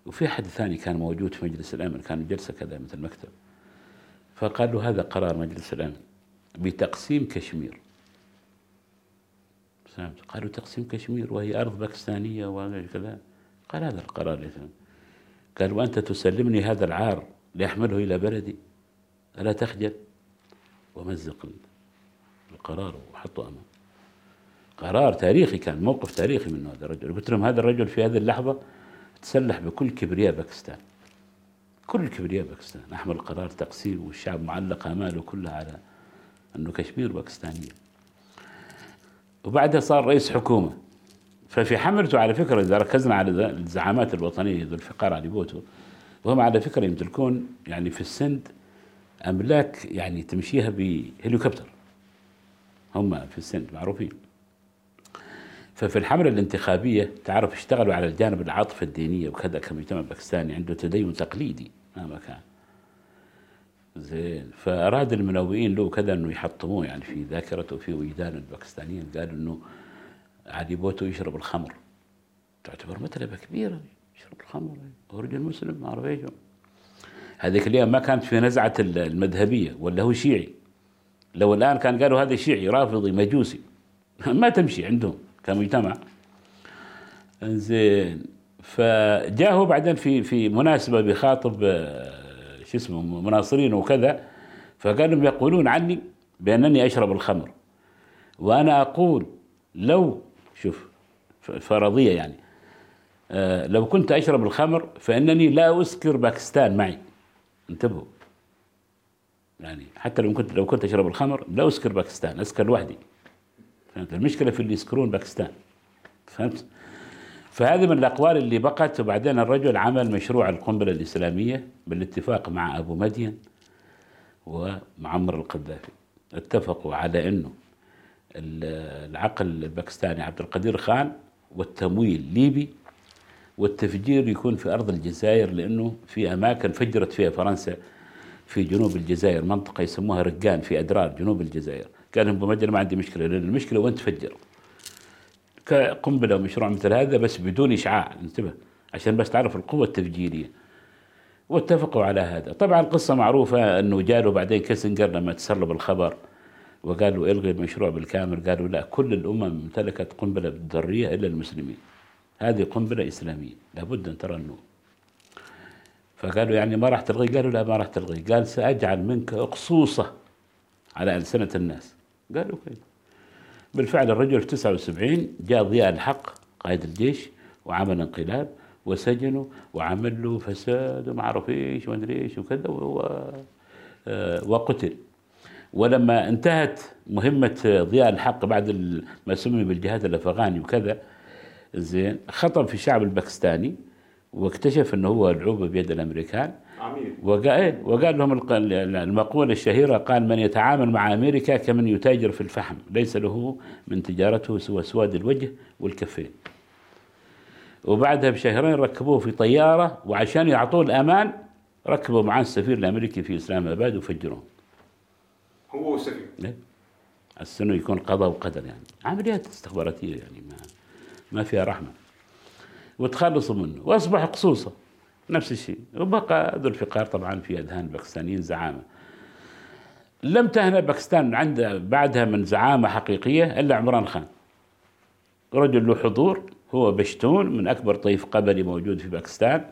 A: وفي حد ثاني كان موجود في مجلس الأمن كان جلسة كذا مثل مكتب. فقال له هذا قرار مجلس الأمن بتقسيم كشمير. قالوا تقسيم كشمير وهي أرض باكستانية وكذا قال هذا القرار ليس قال وانت تسلمني هذا العار لاحمله إلى بلدي. ألا تخجل؟ ومزق القرار وحطه أمام. قرار تاريخي كان موقف تاريخي من هذا الرجل. قلت لهم هذا الرجل في هذه اللحظة تسلح بكل كبرياء باكستان. كل كبرياء باكستان. أحمل قرار تقسيم والشعب معلق اماله كلها على أنه كشمير باكستانية. وبعدها صار رئيس حكومة. ففي حملته على فكرة إذا ركزنا على الزعامات الوطنية ذو الفقار علي بوتو وهم على فكرة يمتلكون يعني في السند أملاك يعني تمشيها بهليكوبتر. هم في السند معروفين. ففي الحملة الانتخابية تعرف اشتغلوا على الجانب العاطفة الدينية وكذا كمجتمع باكستاني عنده تدين تقليدي مهما كان. زين. فأراد المناوئين له كذا أنه يحطموه يعني في ذاكرته وفي وجدان الباكستانيين. قالوا أنه علي بوتو يشرب الخمر. تعتبر متلبة كبيرة يشرب الخمر. هو رجل مسلم ما أعرف إيش هذيك الأيام ما كانت في نزعة المذهبية ولا هو شيعي. لو الآن كان قالوا هذا شيعي رافضي مجوسي. <laughs> ما تمشي عندهم. كمجتمع. زين فجاء هو بعدين في في مناسبة بيخاطب آه، شو اسمه مناصرين وكذا لهم يقولون عني بأنني أشرب الخمر. وأنا أقول لو شوف فرضية يعني آه، لو كنت أشرب الخمر فإنني لا أسكر باكستان معي. انتبهوا. يعني حتى لو كنت لو كنت أشرب الخمر لا أسكر باكستان أسكر لوحدي. فهمت؟ المشكلة في اللي يسكرون باكستان. فهمت؟ فهذه من الأقوال اللي بقت وبعدين الرجل عمل مشروع القنبلة الإسلامية بالاتفاق مع أبو مدين ومعمر القذافي. اتفقوا على إنه ال- العقل الباكستاني عبد القدير خان والتمويل ليبي والتفجير يكون في أرض الجزائر لأنه في أماكن فجرت فيها فرنسا في جنوب الجزائر منطقة يسموها رقان في أدرار جنوب الجزائر. قال لهم ابو مدين ما عندي مشكلة لأن المشكلة وين تفجر؟ كقنبلة ومشروع مثل هذا بس بدون إشعاع انتبه عشان بس تعرف القوة التفجيرية. واتفقوا على هذا. طبعا القصة معروفة إنه جاله بعدين كيسنجر لما تسرب الخبر وقالوا إلغي المشروع بالكامل قالوا لا كل الأمم امتلكت قنبلة ذريه إلا المسلمين. هذه قنبلة إسلامية لابد أن ترى النور فقالوا يعني ما راح تلغي؟ قالوا لا ما راح تلغي. قال سأجعل منك أقصوصة على ألسنة الناس. قالوا كذا بالفعل الرجل في 79 جاء ضياء الحق قائد الجيش وعمل انقلاب وسجنه وعمل له فساد وما أعرف إيش وما أدري إيش وكذا. آه، وقتل ولما انتهت مهمة ضياء الحق بعد ما سمي بالجهاد الأفغاني وكذا زين خطب في الشعب الباكستاني واكتشف إنه هو لعوبة بيد الأمريكان وقال إيه؟ وقال لهم المقولة الشهيرة قال من يتعامل مع أمريكا كمن يتاجر في الفحم ليس له من تجارته سوى سواد الوجه والكفين. وبعدها بشهرين ركبوه في طيارة وعشان يعطوه الأمان ركبوا معاه السفير الأمريكي في إسلام آباد وفجروه.
B: هو
A: ليه؟ على انه يكون قضاء وقدر يعني. عمليات استخباراتية يعني ما ما فيها رحمة. وتخلصوا منه واصبح قصوصة. نفس الشيء. وبقى ذو الفقار طبعا في أذهان الباكستانيين زعامة. لم تهنى باكستان عند بعدها من زعامة حقيقية إلا عمران خان. رجل له حضور هو بشتون من أكبر طيف قبائلي موجود في باكستان.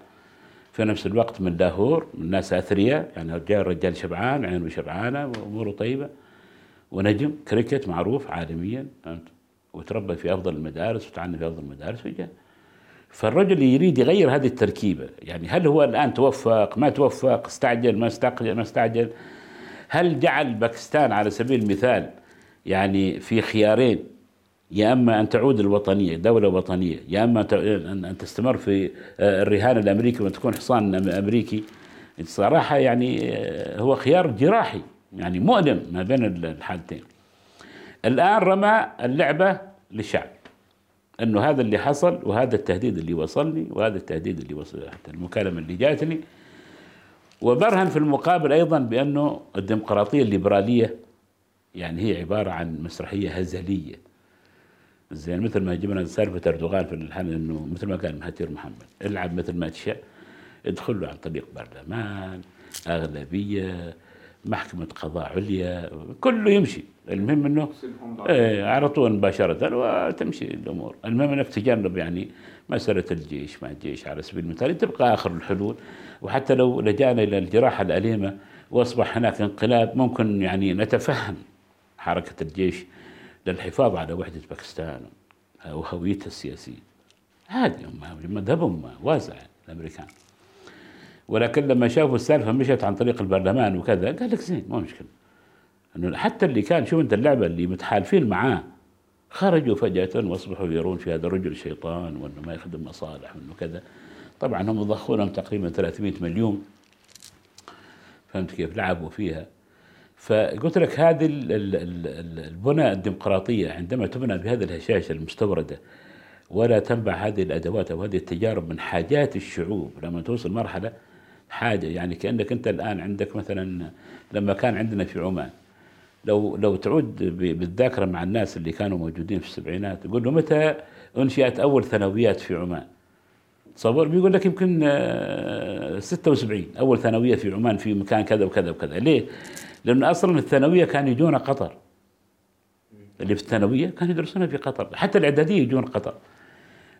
A: في نفس الوقت من لاهور من ناس أثرياء يعني رجال رجال شبعان عينه شبعانة وأموره طيبة. ونجم كريكت معروف عالميا؟ وتربى في أفضل المدارس وتعلم في أفضل المدارس وجاء. فالرجل يريد يغير هذه التركيبة. يعني هل هو الآن توفق؟ ما توفق؟ استعجل؟ ما استعجل ما استعجل؟ هل جعل باكستان على سبيل المثال يعني في خيارين؟ يا أما أن تعود الوطنية دولة وطنية يا أما ان تستمر في آه، الرهان الأمريكي وتكون حصان أمريكي. الصراحه يعني آه، هو خيار جراحي يعني مؤلم ما بين ال- الحالتين. الآن رمى اللعبة للشعب. أنه هذا اللي حصل وهذا التهديد اللي وصلني وهذا التهديد اللي وصل حتى المكالمة اللي جاتني. وبرهن في المقابل أيضا بأنه الديمقراطية الليبرالية يعني هي عبارة عن مسرحية هزلية. زين مثل ما جبنا سالفة أردوغان في الحل إنه مثل ما قال مهاتير محمد العب مثل ما تشاء ادخل له عن طريق برلمان أغلبية محكمة قضاء عليا كله يمشي. المهم إنه إيه على طول مباشرة وتمشي الأمور. المهم إنك تجنب يعني مسألة الجيش ما الجيش على سبيل المثال. تبقى آخر الحلول. وحتى لو لجأنا إلى الجراحة الأليمة وأصبح هناك انقلاب ممكن يعني نتفهم حركة الجيش للحفاظ على وحدة باكستان وهويتها السياسية. عادي هم مذهبهم واسع الأمريكان. ولكن لما شافوا السالفة مشت عن طريق البرلمان وكذا قال لك زين ما مشكلة. إنه حتى اللي كان شوف أنت اللعبة اللي متحالفين معاه خرجوا فجأة وأصبحوا يرون في هذا الرجل شيطان وأنه ما يخدم مصالح وأنه كذا. طبعا هم ضخوا لهم تقريبا 300 مليون. فهمت كيف؟ لعبوا فيها. فقلت لك هذه ال- ال- ال- ال- البنى الديمقراطية عندما تبنى بهذه الهشاشة المستوردة ولا تنبع هذه الأدوات أو هذه التجارب من حاجات الشعوب لما توصل مرحلة حاجة يعني كأنك أنت الآن عندك مثلا لما كان عندنا في عمان لو لو تعود بالذاكرة مع الناس اللي كانوا موجودين في السبعينات تقول له متى أنشئت أول ثانويات في عمان؟ تصور بيقول لك يمكن آه، 76 أول ثانوية في عمان في مكان كذا وكذا وكذا ليه؟ لأنه أصلا الثانوية كان يجون قطر اللي في الثانوية كانوا يدرسونها في قطر حتى الإعدادية يجون قطر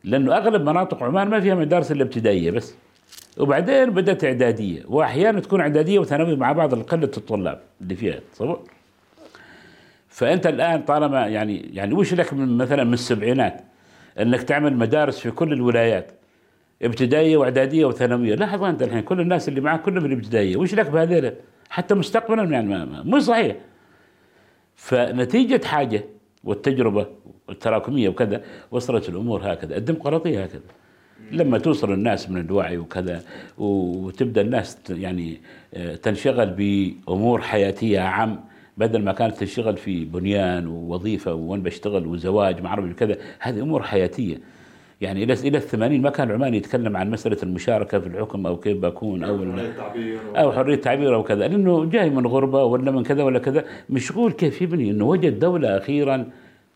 A: لأنه أغلب مناطق عمان ما فيها مدارس إلا ابتدائية بس وبعدين بدأت إعدادية واحيانا تكون إعدادية وثانوية مع بعض لقله الطلاب اللي فيها تصور فأنت الآن طالما يعني يعني وش لك من مثلا من السبعينات؟ إنك تعمل مدارس في كل الولايات ابتدائية وإعدادية وثانوية. لاحظ أنت الحين كل الناس اللي معك كلهم في الابتدائيه وش لك بهذيلا حتى مستقبلا يعني ما ما- مو صحيح. فنتيجة حاجة والتجربة التراكمية وكذا وصلت الأمور هكذا. الديمقراطية هكذا. لما توصل الناس من الوعي وكذا وتبدأ الناس يعني آه، تنشغل بأمور حياتية اعم بدل ما كانت تشتغل في بنيان ووظيفة وين بشتغل وزواج ما اعرف كذا هذه أمور حياتية. يعني إلى إلى الثمانين ما كان عمان يتكلم عن مسألة المشاركة في الحكم أو كيف بكون أو أو حرية تعبير أو كذا لأنه جاي من غربة ولا من كذا ولا كذا مشغول كيف يبني إنه وجد دولة أخيرا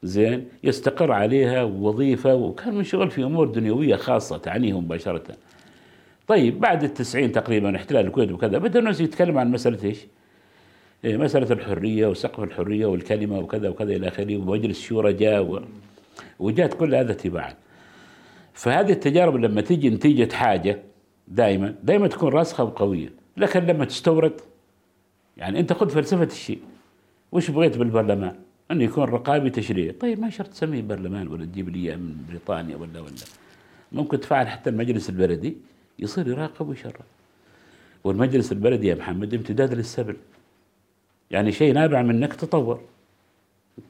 A: زين يستقر عليها وظيفة وكان منشغل في أمور دنيوية خاصة تعنيه مباشرة. طيب بعد التسعين تقريبا احتلال الكويت وكذا بدأ الناس يتكلم عن مسألة إيش؟ إيه، مسألة الحرية وسقف الحرية والكلمة وكذا وكذا إلى آخره ومجلس شورى جاء و- وجاءت كل هذا تباعا فهذه التجارب لما تيجي نتيجة حاجة دائما دائما تكون راسخة وقوية. لكن لما تستورد يعني أنت خذ فلسفة الشيء. وش بغيت بالبرلمان؟ أنه يكون رقابي تشريعي طيب ما شرط تسميه برلمان ولا تجيب لي من بريطانيا ولا ولا. ممكن تفعل حتى المجلس البلدي يصير يراقب ويشرع. والمجلس البلدي يا محمد امتداد للسبل. يعني شيء نابع منك تطور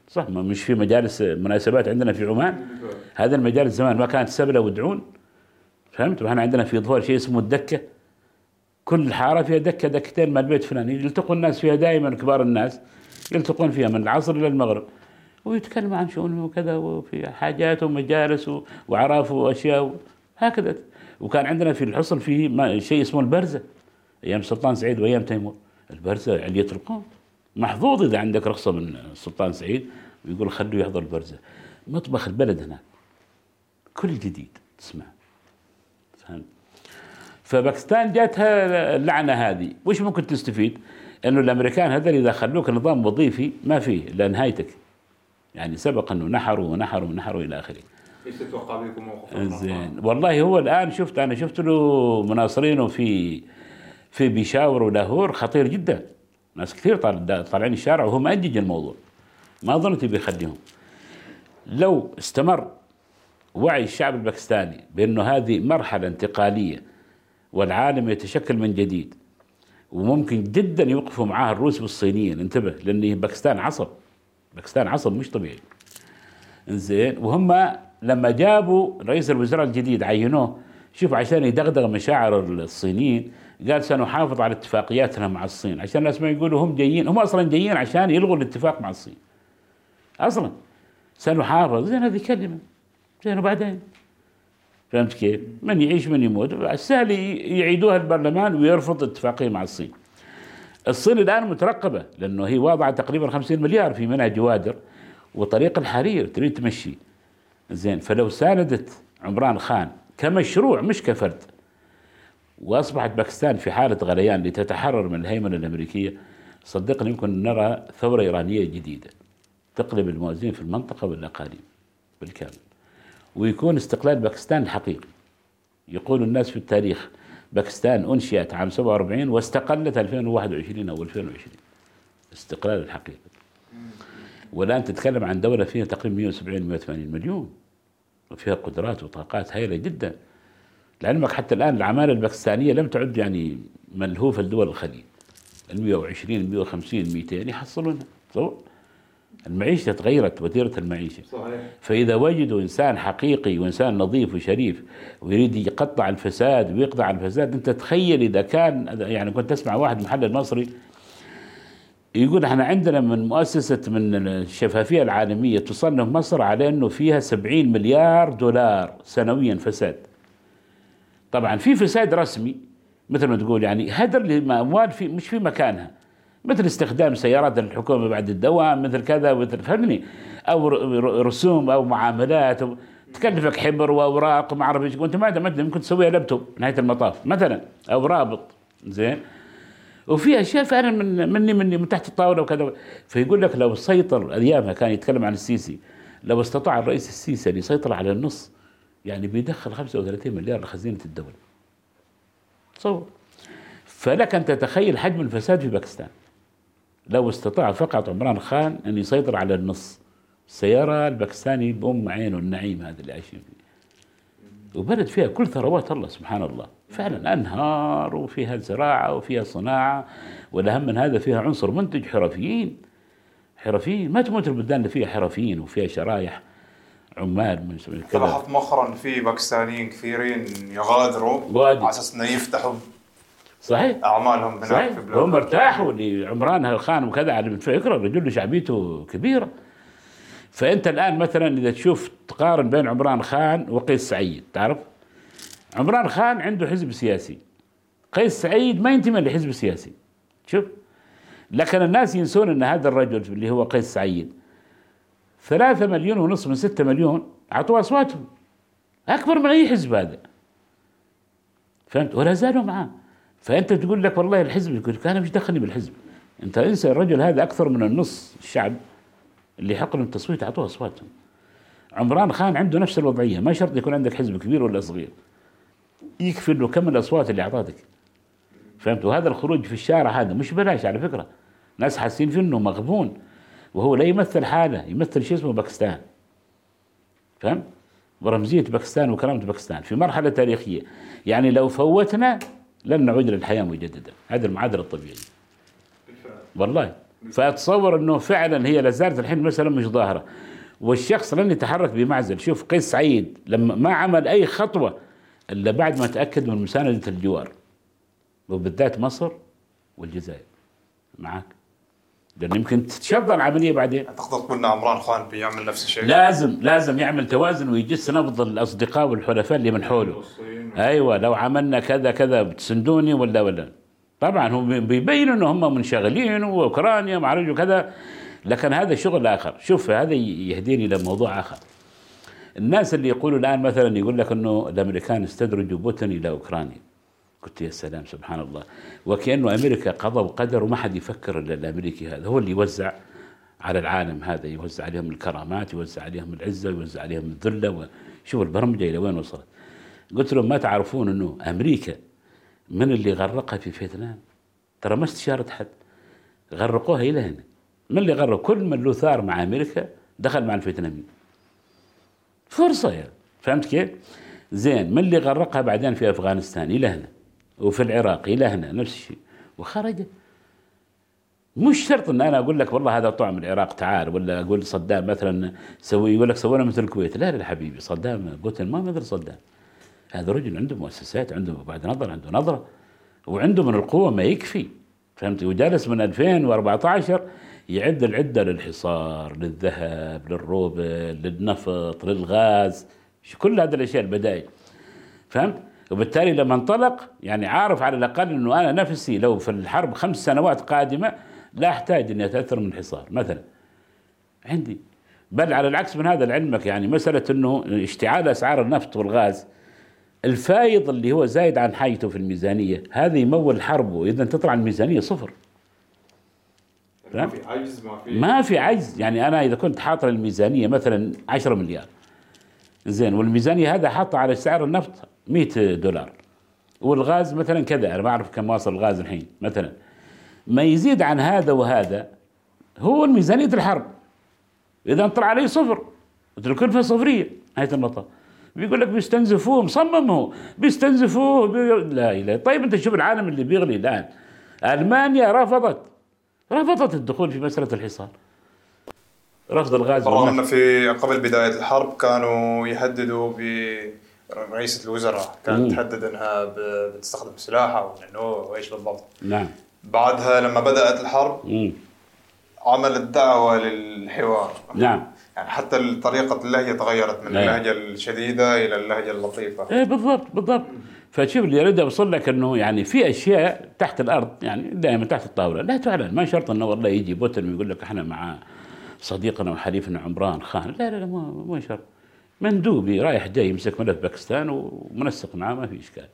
A: صح ما مش في مجالس مناسبات عندنا في عمان. هذا المجالس زمان ما كانت سبله ودعون. فهمت؟ وإحنا عندنا في ظهور شيء اسمه الدكة. كل حارة فيها دكة دكتين مال البيت فلان يلتقوا الناس فيها دائما كبار الناس. يلتقون فيها من العصر إلى المغرب. ويتكلم عن شؤونهم وكذا وفي حاجات ومجالس وعراف وأشياء و- هكذا. وكان عندنا في الحصن في شيء اسمه البرزة أيام سلطان سعيد وأيام تيمور. البرزة عليه القوم محظوظ إذا عندك رخصة من السلطان سعيد ويقول خلوه يحضر البرزة. مطبخ البلد هناك. كل جديد تسمع. فهمت؟ فباكستان جاتها اللعنة هذه. وش ممكن تستفيد؟ انه الأمريكان هذول إذا خلوك نظام وظيفي ما فيه إلا نهايتك. يعني سبق أنه نحروا ونحروا ونحروا إلى آخره.
B: إيش تتوقع موقف
A: زين. والله هو الآن شفت أنا شفت له مناصرينه في في بيشاور ولاهور خطير جدا. ناس كثير طال- طالعين الشارع وهو مأجج الموضوع. ما ظنيت بيخليهم لو استمر وعي الشعب الباكستاني بأنه هذه مرحلة انتقالية والعالم يتشكل من جديد وممكن جدا يوقفوا معاه الروس والصينيين انتبه لأن باكستان عصب. باكستان عصب مش طبيعي. زين وهم لما جابوا رئيس الوزراء الجديد عينوه. شوف عشان يدغدغ مشاعر الصينيين قال سنحافظ على اتفاقياتنا مع الصين. عشان الناس ما يقولوا هم جايين هم أصلا جايين عشان يلغوا الاتفاق مع الصين. أصلا. سنحافظ. زين هذه كلمة. زين وبعدين؟ فهمت كيف؟ من يعيش من يموت السهل يعيدوها البرلمان ويرفض اتفاقيه مع الصين. الصين الآن مترقبة لأنه هي واضعة تقريبا 50 مليار في منع جوادر وطريق الحرير تريد تمشي. زين فلو ساندت عمران خان كمشروع مش كفرد وأصبحت باكستان في حالة غليان لتتحرر من الهيمنة الأمريكية صدقني يمكن نرى ثورة إيرانية جديدة تقلب الموازين في المنطقة والأقاليم بالكامل. ويكون استقلال باكستان الحقيقي. يقول الناس في التاريخ باكستان أنشئت عام 47 واستقلت 2021 أو 2020 استقلال الحقيقي. والآن تتكلم عن دولة فيها تقريبا 170 180 مليون وفيها قدرات وطاقات هائلة جدا. لعلمك حتى الآن العمالة الباكستانية لم تعد يعني ملهوفة لدول الخليج. ال 120 ال 150 200 يحصلونها. تصور المعيشة تغيرت وتيره المعيشة.
B: صحيح.
A: فإذا وجدوا إنسان حقيقي وإنسان نظيف وشريف ويريد يقطع الفساد ويقطع الفساد أنت تخيل إذا كان يعني كنت تسمع واحد محلل مصري يقول إحنا عندنا من مؤسسة من الشفافية العالمية تصنف مصر على أنه فيها 70 مليار دولار سنويا فساد. طبعا في فساد رسمي مثل ما تقول يعني هدر لأموال في مش في مكانها. مثل استخدام سيارات الحكومة بعد الدوام مثل كذا مثل فهمني؟ أو رسوم أو معاملات أو تكلفك حبر وأوراق ما أعرف إيش وأنت ما أدري ممكن تسويها لابتوب نهاية المطاف مثلا أو رابط زين؟ وفي أشياء فعلا من مني مني من تحت الطاولة وكذا. فيقول لك لو سيطر ايامها كان يتكلم عن السيسي لو استطاع الرئيس السيسي أن يسيطر على النص يعني بيدخل 35 مليار لخزينة الدولة. تصور. فلك أن تتخيل حجم الفساد في باكستان. لو استطاع فقط عمران خان أن يسيطر على النص. سيرى الباكستاني بأم عينه النعيم هذا اللي عايشين فيه وبلد فيها كل ثروات الله سبحان الله. فعلا أنهار وفيها زراعة وفيها صناعة والأهم من هذا فيها عنصر منتج حرفيين. حرفيين ما تموت البلدان اللي فيها حرفيين وفيها شرايح عمال من كذا
B: لاحظت مؤخرا في باكستانيين كثيرين يغادروا. على أساس إنه يفتحوا
A: صحيح.
B: أعمالهم هناك
A: صحيح.
B: في بلاد
A: هم ارتاحوا لعمران الخان وكذا على فكره الرجل شعبيته كبيره. فأنت الآن مثلا إذا تشوف تقارن بين عمران خان وقيس سعيد تعرف؟ عمران خان عنده حزب سياسي. قيس سعيد ما ينتمي لحزب سياسي. شوف. لكن الناس ينسون إن هذا الرجل اللي هو قيس سعيد ثلاثة مليون ونص من ستة مليون أعطوا أصواتهم. أكبر من أي حزب هذا. فهمت؟ ولا زالوا معاه. فأنت تقول لك والله الحزب يقول أنا مش دخلني بالحزب. أنت إنسى الرجل هذا أكثر من النص الشعب اللي لهم التصويت أعطوه أصواتهم عمران خان عنده نفس الوضعية ما شرط يكون عندك حزب كبير ولا صغير. يكفي انه كم الأصوات اللي أعطاتك. فهمت؟ وهذا الخروج في الشارع هذا مش بلاش على فكرة. ناس حاسين فيه إنه مغبون. وهو لا يمثل حالة يمثل شيء اسمه باكستان. فهمت؟ ورمزيه باكستان وكرامة باكستان. في مرحلة تاريخية. يعني لو فوتنا لن نعود للحياة مجددا. هذه المعادلة الطبيعية. والله. فأتصور أنه فعلا هي لازالت الحين مثلا مش ظاهرة. والشخص لن يتحرك بمعزل. شوف قيس سعيد. لما ما عمل أي خطوة إلا بعد ما تأكد من مساندة الجوار. وبالذات مصر والجزائر. معك؟ لأن يمكن تتشظى العملية بعدين.
B: تقدر تقول ان عمران خان بيعمل نفس الشيء.
A: لازم لازم يعمل توازن ويجس نبض الأصدقاء والحلفاء اللي من حوله. أيوه لو عملنا كذا كذا بتسندوني ولا ولا. طبعا هم بيبينوا ان هم منشغلين وأوكرانيا مع رجل كذا لكن هذا شغل آخر. شوف هذا يهديني إلى موضوع آخر. الناس اللي يقولوا الآن مثلا يقول لك إنه الأمريكان استدرجوا بوتين إلى أوكرانيا. قلت يا سلام سبحان الله. وكأنه أمريكا قضى وقدر وما حد يفكر إلا الأمريكي هذا. هو اللي يوزع على العالم هذا يوزع عليهم الكرامات يوزع عليهم العزة يوزع عليهم الذلة. شوف البرمجة إلى وين وصلت. قلت لهم ما تعرفون إنه أمريكا من اللي غرقها في فيتنام؟ ترى ما استشارت حد. غرقوها إلى هنا. من اللي غرق؟ كل من له ثار مع أمريكا دخل مع الفيتناميين. فرصة يعني. فهمت كيف؟ زين من اللي غرقها بعدين في أفغانستان؟ إلى هنا. وفي العراق إلى هنا نفس الشيء. وخرجت مش شرط إن أنا أقول لك والله هذا طعم العراق تعال ولا أقول صدام مثلا سوي يقول لك سوينا مثل الكويت. لا لا حبيبي صدام بوتين ما مثل صدام. هذا رجل عنده مؤسسات عنده بعد نظر عنده نظرة وعنده من القوة ما يكفي. فهمت؟ وجالس من 2014 يعد العدة للحصار للذهب للروبل للنفط للغاز كل هذه الأشياء البدائل. فهمت؟ وبالتالي لما انطلق يعني عارف على الأقل إنه أنا نفسي لو في الحرب خمس سنوات قادمة لا أحتاج إني أتأثر من الحصار مثلا. عندي. بل على العكس من هذا لعلمك يعني مسألة إنه اشتعال أسعار النفط والغاز الفايض اللي هو زايد عن حاجته في الميزانية هذا يمول حربه. إذا تطلع الميزانية صفر.
B: ما في عجز ما في
A: ما في عجز. يعني أنا إذا كنت حاط الميزانية مثلا 10 مليار. زين والميزانية هذا حاطه على سعر النفط 100 دولار. والغاز مثلا كذا أنا ما أعرف كم واصل الغاز الحين مثلا. ما يزيد عن هذا وهذا هو ميزانيه الحرب. إذا طلع عليه صفر الكلفه صفريه نهايه المطاف بيقول لك بيستنزفوه مصمم هو. بيستنزفوه بي... لا إله. طيب أنت شوف العالم اللي بيغلي الآن. ألمانيا رفضت. رفضت الدخول في مسألة الحصار. رفض الغاز
B: رغم في قبل بداية الحرب كانوا يهددوا ب رئيسة الوزراء كانت
A: مم.
B: تهدد إنها بتستخدم سلاحها وإنه وإيش بالضبط.
A: نعم.
B: بعدها لما بدأت الحرب
A: مم.
B: عملت دعوه للحوار.
A: نعم.
B: يعني حتى طريقة اللهجة تغيرت من
A: نعم.
B: اللهجة الشديدة إلى اللهجة اللطيفة.
A: إيه بالضبط بالضبط. فشوف اللي اريد اوصل لك إنه يعني في أشياء تحت الأرض يعني دائما تحت الطاولة. لا تعلن ما شرط إنه والله يجي بوتين ويقول لك إحنا مع صديقنا وحليفنا عمران خان. لا لا لا مو شرط. مندوبي رايح جاي يمسك ملف باكستان ومنسق معاه ما في إشكال.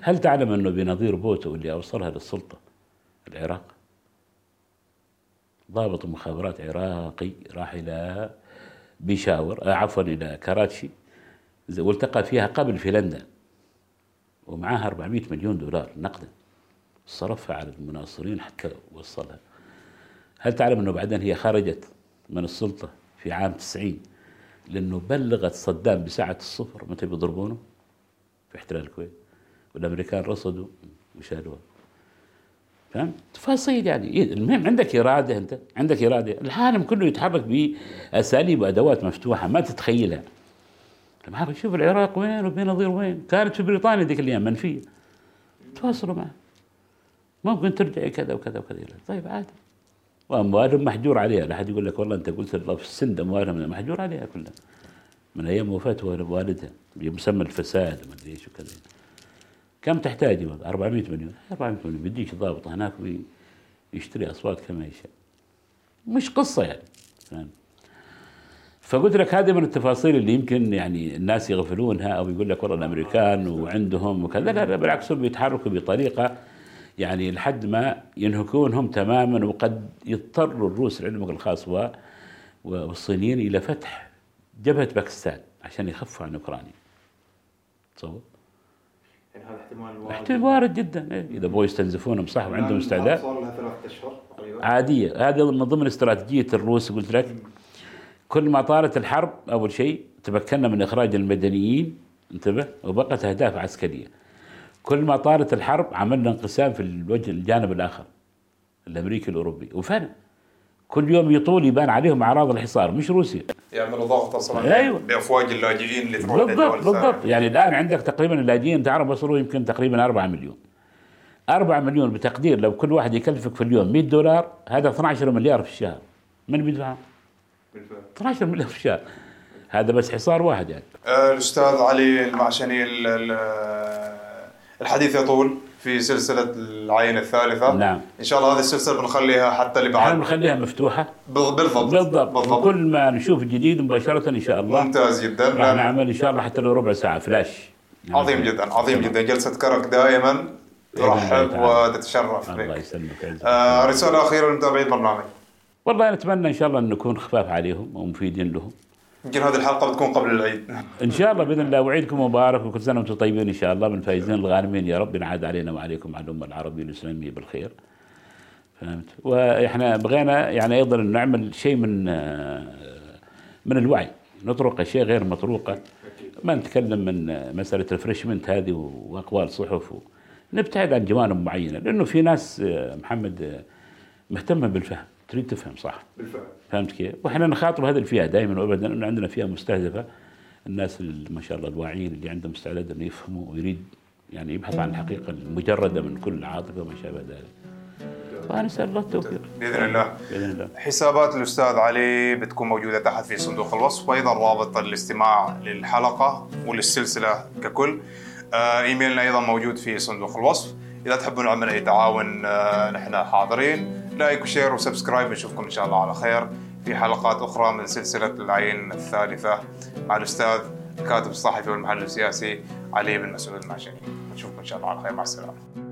A: هل تعلم أنه بنظير بوتو اللي اوصلها للسلطه العراق. ضابط مخابرات عراقي راح إلى بيشاور آه، عفوا إلى كراتشي والتقى فيها قبل في لندن. ومعاها 400 مليون دولار نقدا. صرفها على المناصرين حتى وصلها. هل تعلم أنه بعدين هي خرجت من السلطة في عام 90 لأنه بلغت صدام بساعة الصفر. متى بيضربونه؟ في احتلال الكويت. والأمريكان رصدوا وشالوها فهمت؟ تفاصيل يعني. المهم عندك إرادة أنت عندك إرادة. العالم كله يتحرك بأساليب وأدوات مفتوحة ما تتخيلها. ما اعرف شوف العراق وين وبنظير وين؟ كانت في بريطانيا ذيك الأيام منفية. تواصلوا معه. ممكن ترجعي كذا وكذا وكذا طيب عادي. واموالهم محجور عليها. لا أحد يقول لك والله أنت قلت الله في السند اموالهم محجور عليها كلها. من أيام وفاة والدها. بمسمى الفساد وما أدري إيش وكذا. كم تحتاج 400 مليون. 400 مليون. بيديك ضابط. هناك ويشتري أصوات كما يشاء. مش قصة يعني. فاهم فقلت لك هذه من التفاصيل اللي يمكن يعني الناس يغفلونها أو يقول لك والله الأمريكان وعندهم وكذا. لا بالعكس هم بيتحركوا بطريقة يعني لحد ما ينهكونهم تماما وقد يضطروا الروس لعلمك الخاص والصينيين إلى فتح جبهة باكستان عشان يخفوا عن أوكرانيا. تصور؟
B: يعني هذا احتمال
A: احتمال وارد جدا. إيه، إذا بغوا يستنزفونهم صح وعندهم استعداد.
B: صار لها ثلاث أشهر تقريبا.
A: عادية. هذا من ضمن استراتيجية الروس قلت لك. كل ما طالت الحرب أول شيء تمكنا من إخراج المدنيين انتبه وبقت أهداف عسكرية. كل ما طالت الحرب عملنا انقسام في الوجه الجانب الآخر الأمريكي الأوروبي. وفعلا كل يوم يطول يبان عليهم أعراض الحصار مش روسيا.
B: يعملوا ضغط أصلا
A: أيوة.
B: بأفواج اللاجئين اللي تروح
A: بالضبط. بالضبط. يعني الآن عندك تقريبا اللاجئين تعرف وصلوا يمكن تقريبا 4 مليون. 4 مليون بتقدير لو كل واحد يكلفك في اليوم 100 دولار هذا 12 مليار في الشهر. من بيدفع؟
B: بالفعل.
A: 12 مليار في الشهر. هذا بس حصار واحد يعني.
B: آه، الأستاذ علي المعشني ال- ال- الحديث يطول في سلسلة العين الثالثة.
A: نعم.
B: إن شاء الله هذه السلسلة بنخليها حتى اللي بعد.
A: بنخليها مفتوحة.
B: بال- بالضبط.
A: بالضبط. وكل ما نشوف جديد مباشرة إن شاء الله.
B: ممتاز جدا.
A: راح نعمل إن شاء الله حتى لو ربع ساعة. فلاش.
B: عظيم جدا. عظيم جدا. جلسة كرك دائما. ترحب. وتتشرف
A: الله يسلمك.
B: آه، رسالة أخيرة لمتابعي البرنامج
A: والله نتمنى إن شاء الله أن نكون خفاف عليهم ومفيدين لهم.
B: يمكن هذه الحلقة بتكون قبل العيد.
A: إن شاء الله بإذن الله وعيدكم مبارك وكل سنة وأنتم طيبين إن شاء الله من الفائزين الغانمين يا رب ينعاد علينا وعليكم على الامه العربيه الاسلاميه بالخير. فهمت؟ وإحنا بغينا يعني أيضا نعمل شيء من آه، من الوعي. نطرق اشياء غير مطروقة. ما نتكلم من آه، مسألة الفريشمنت هذه وأقوال صحف نبتعد عن جوانب معينة لأنه في ناس آه، محمد مهتمة بالفهم. تريد تفهم صح؟
B: بالفعل.
A: فهمت كيف؟ وإحنا نخاطب هذه الفئة دائما وابدا إنه عندنا فئة مستهدفة. الناس ما شاء الله الواعيين اللي عندهم استعداد إنه يفهموا ويريد يعني يبحث عن الحقيقة المجردة من كل عاطفه وما شابه ذلك. فنسال الله التوفيق.
B: بإذن الله.
A: بإذن الله.
B: حسابات الأستاذ علي بتكون موجودة تحت في صندوق الوصف وأيضا رابط الاستماع للحلقة وللسلسله ككل. آه، إيميلنا أيضا موجود في صندوق الوصف. إذا تحبون نعمل أي تعاون آه، نحن حاضرين. like و share و subscribe نشوفكم إن شاء الله على خير. في حلقات أخرى من سلسلة العين الثالثة مع الأستاذ الكاتب الصحفي والمحلل السياسي علي بن مسعود المعشني نشوفكم إن شاء الله على خير. مع السلامة.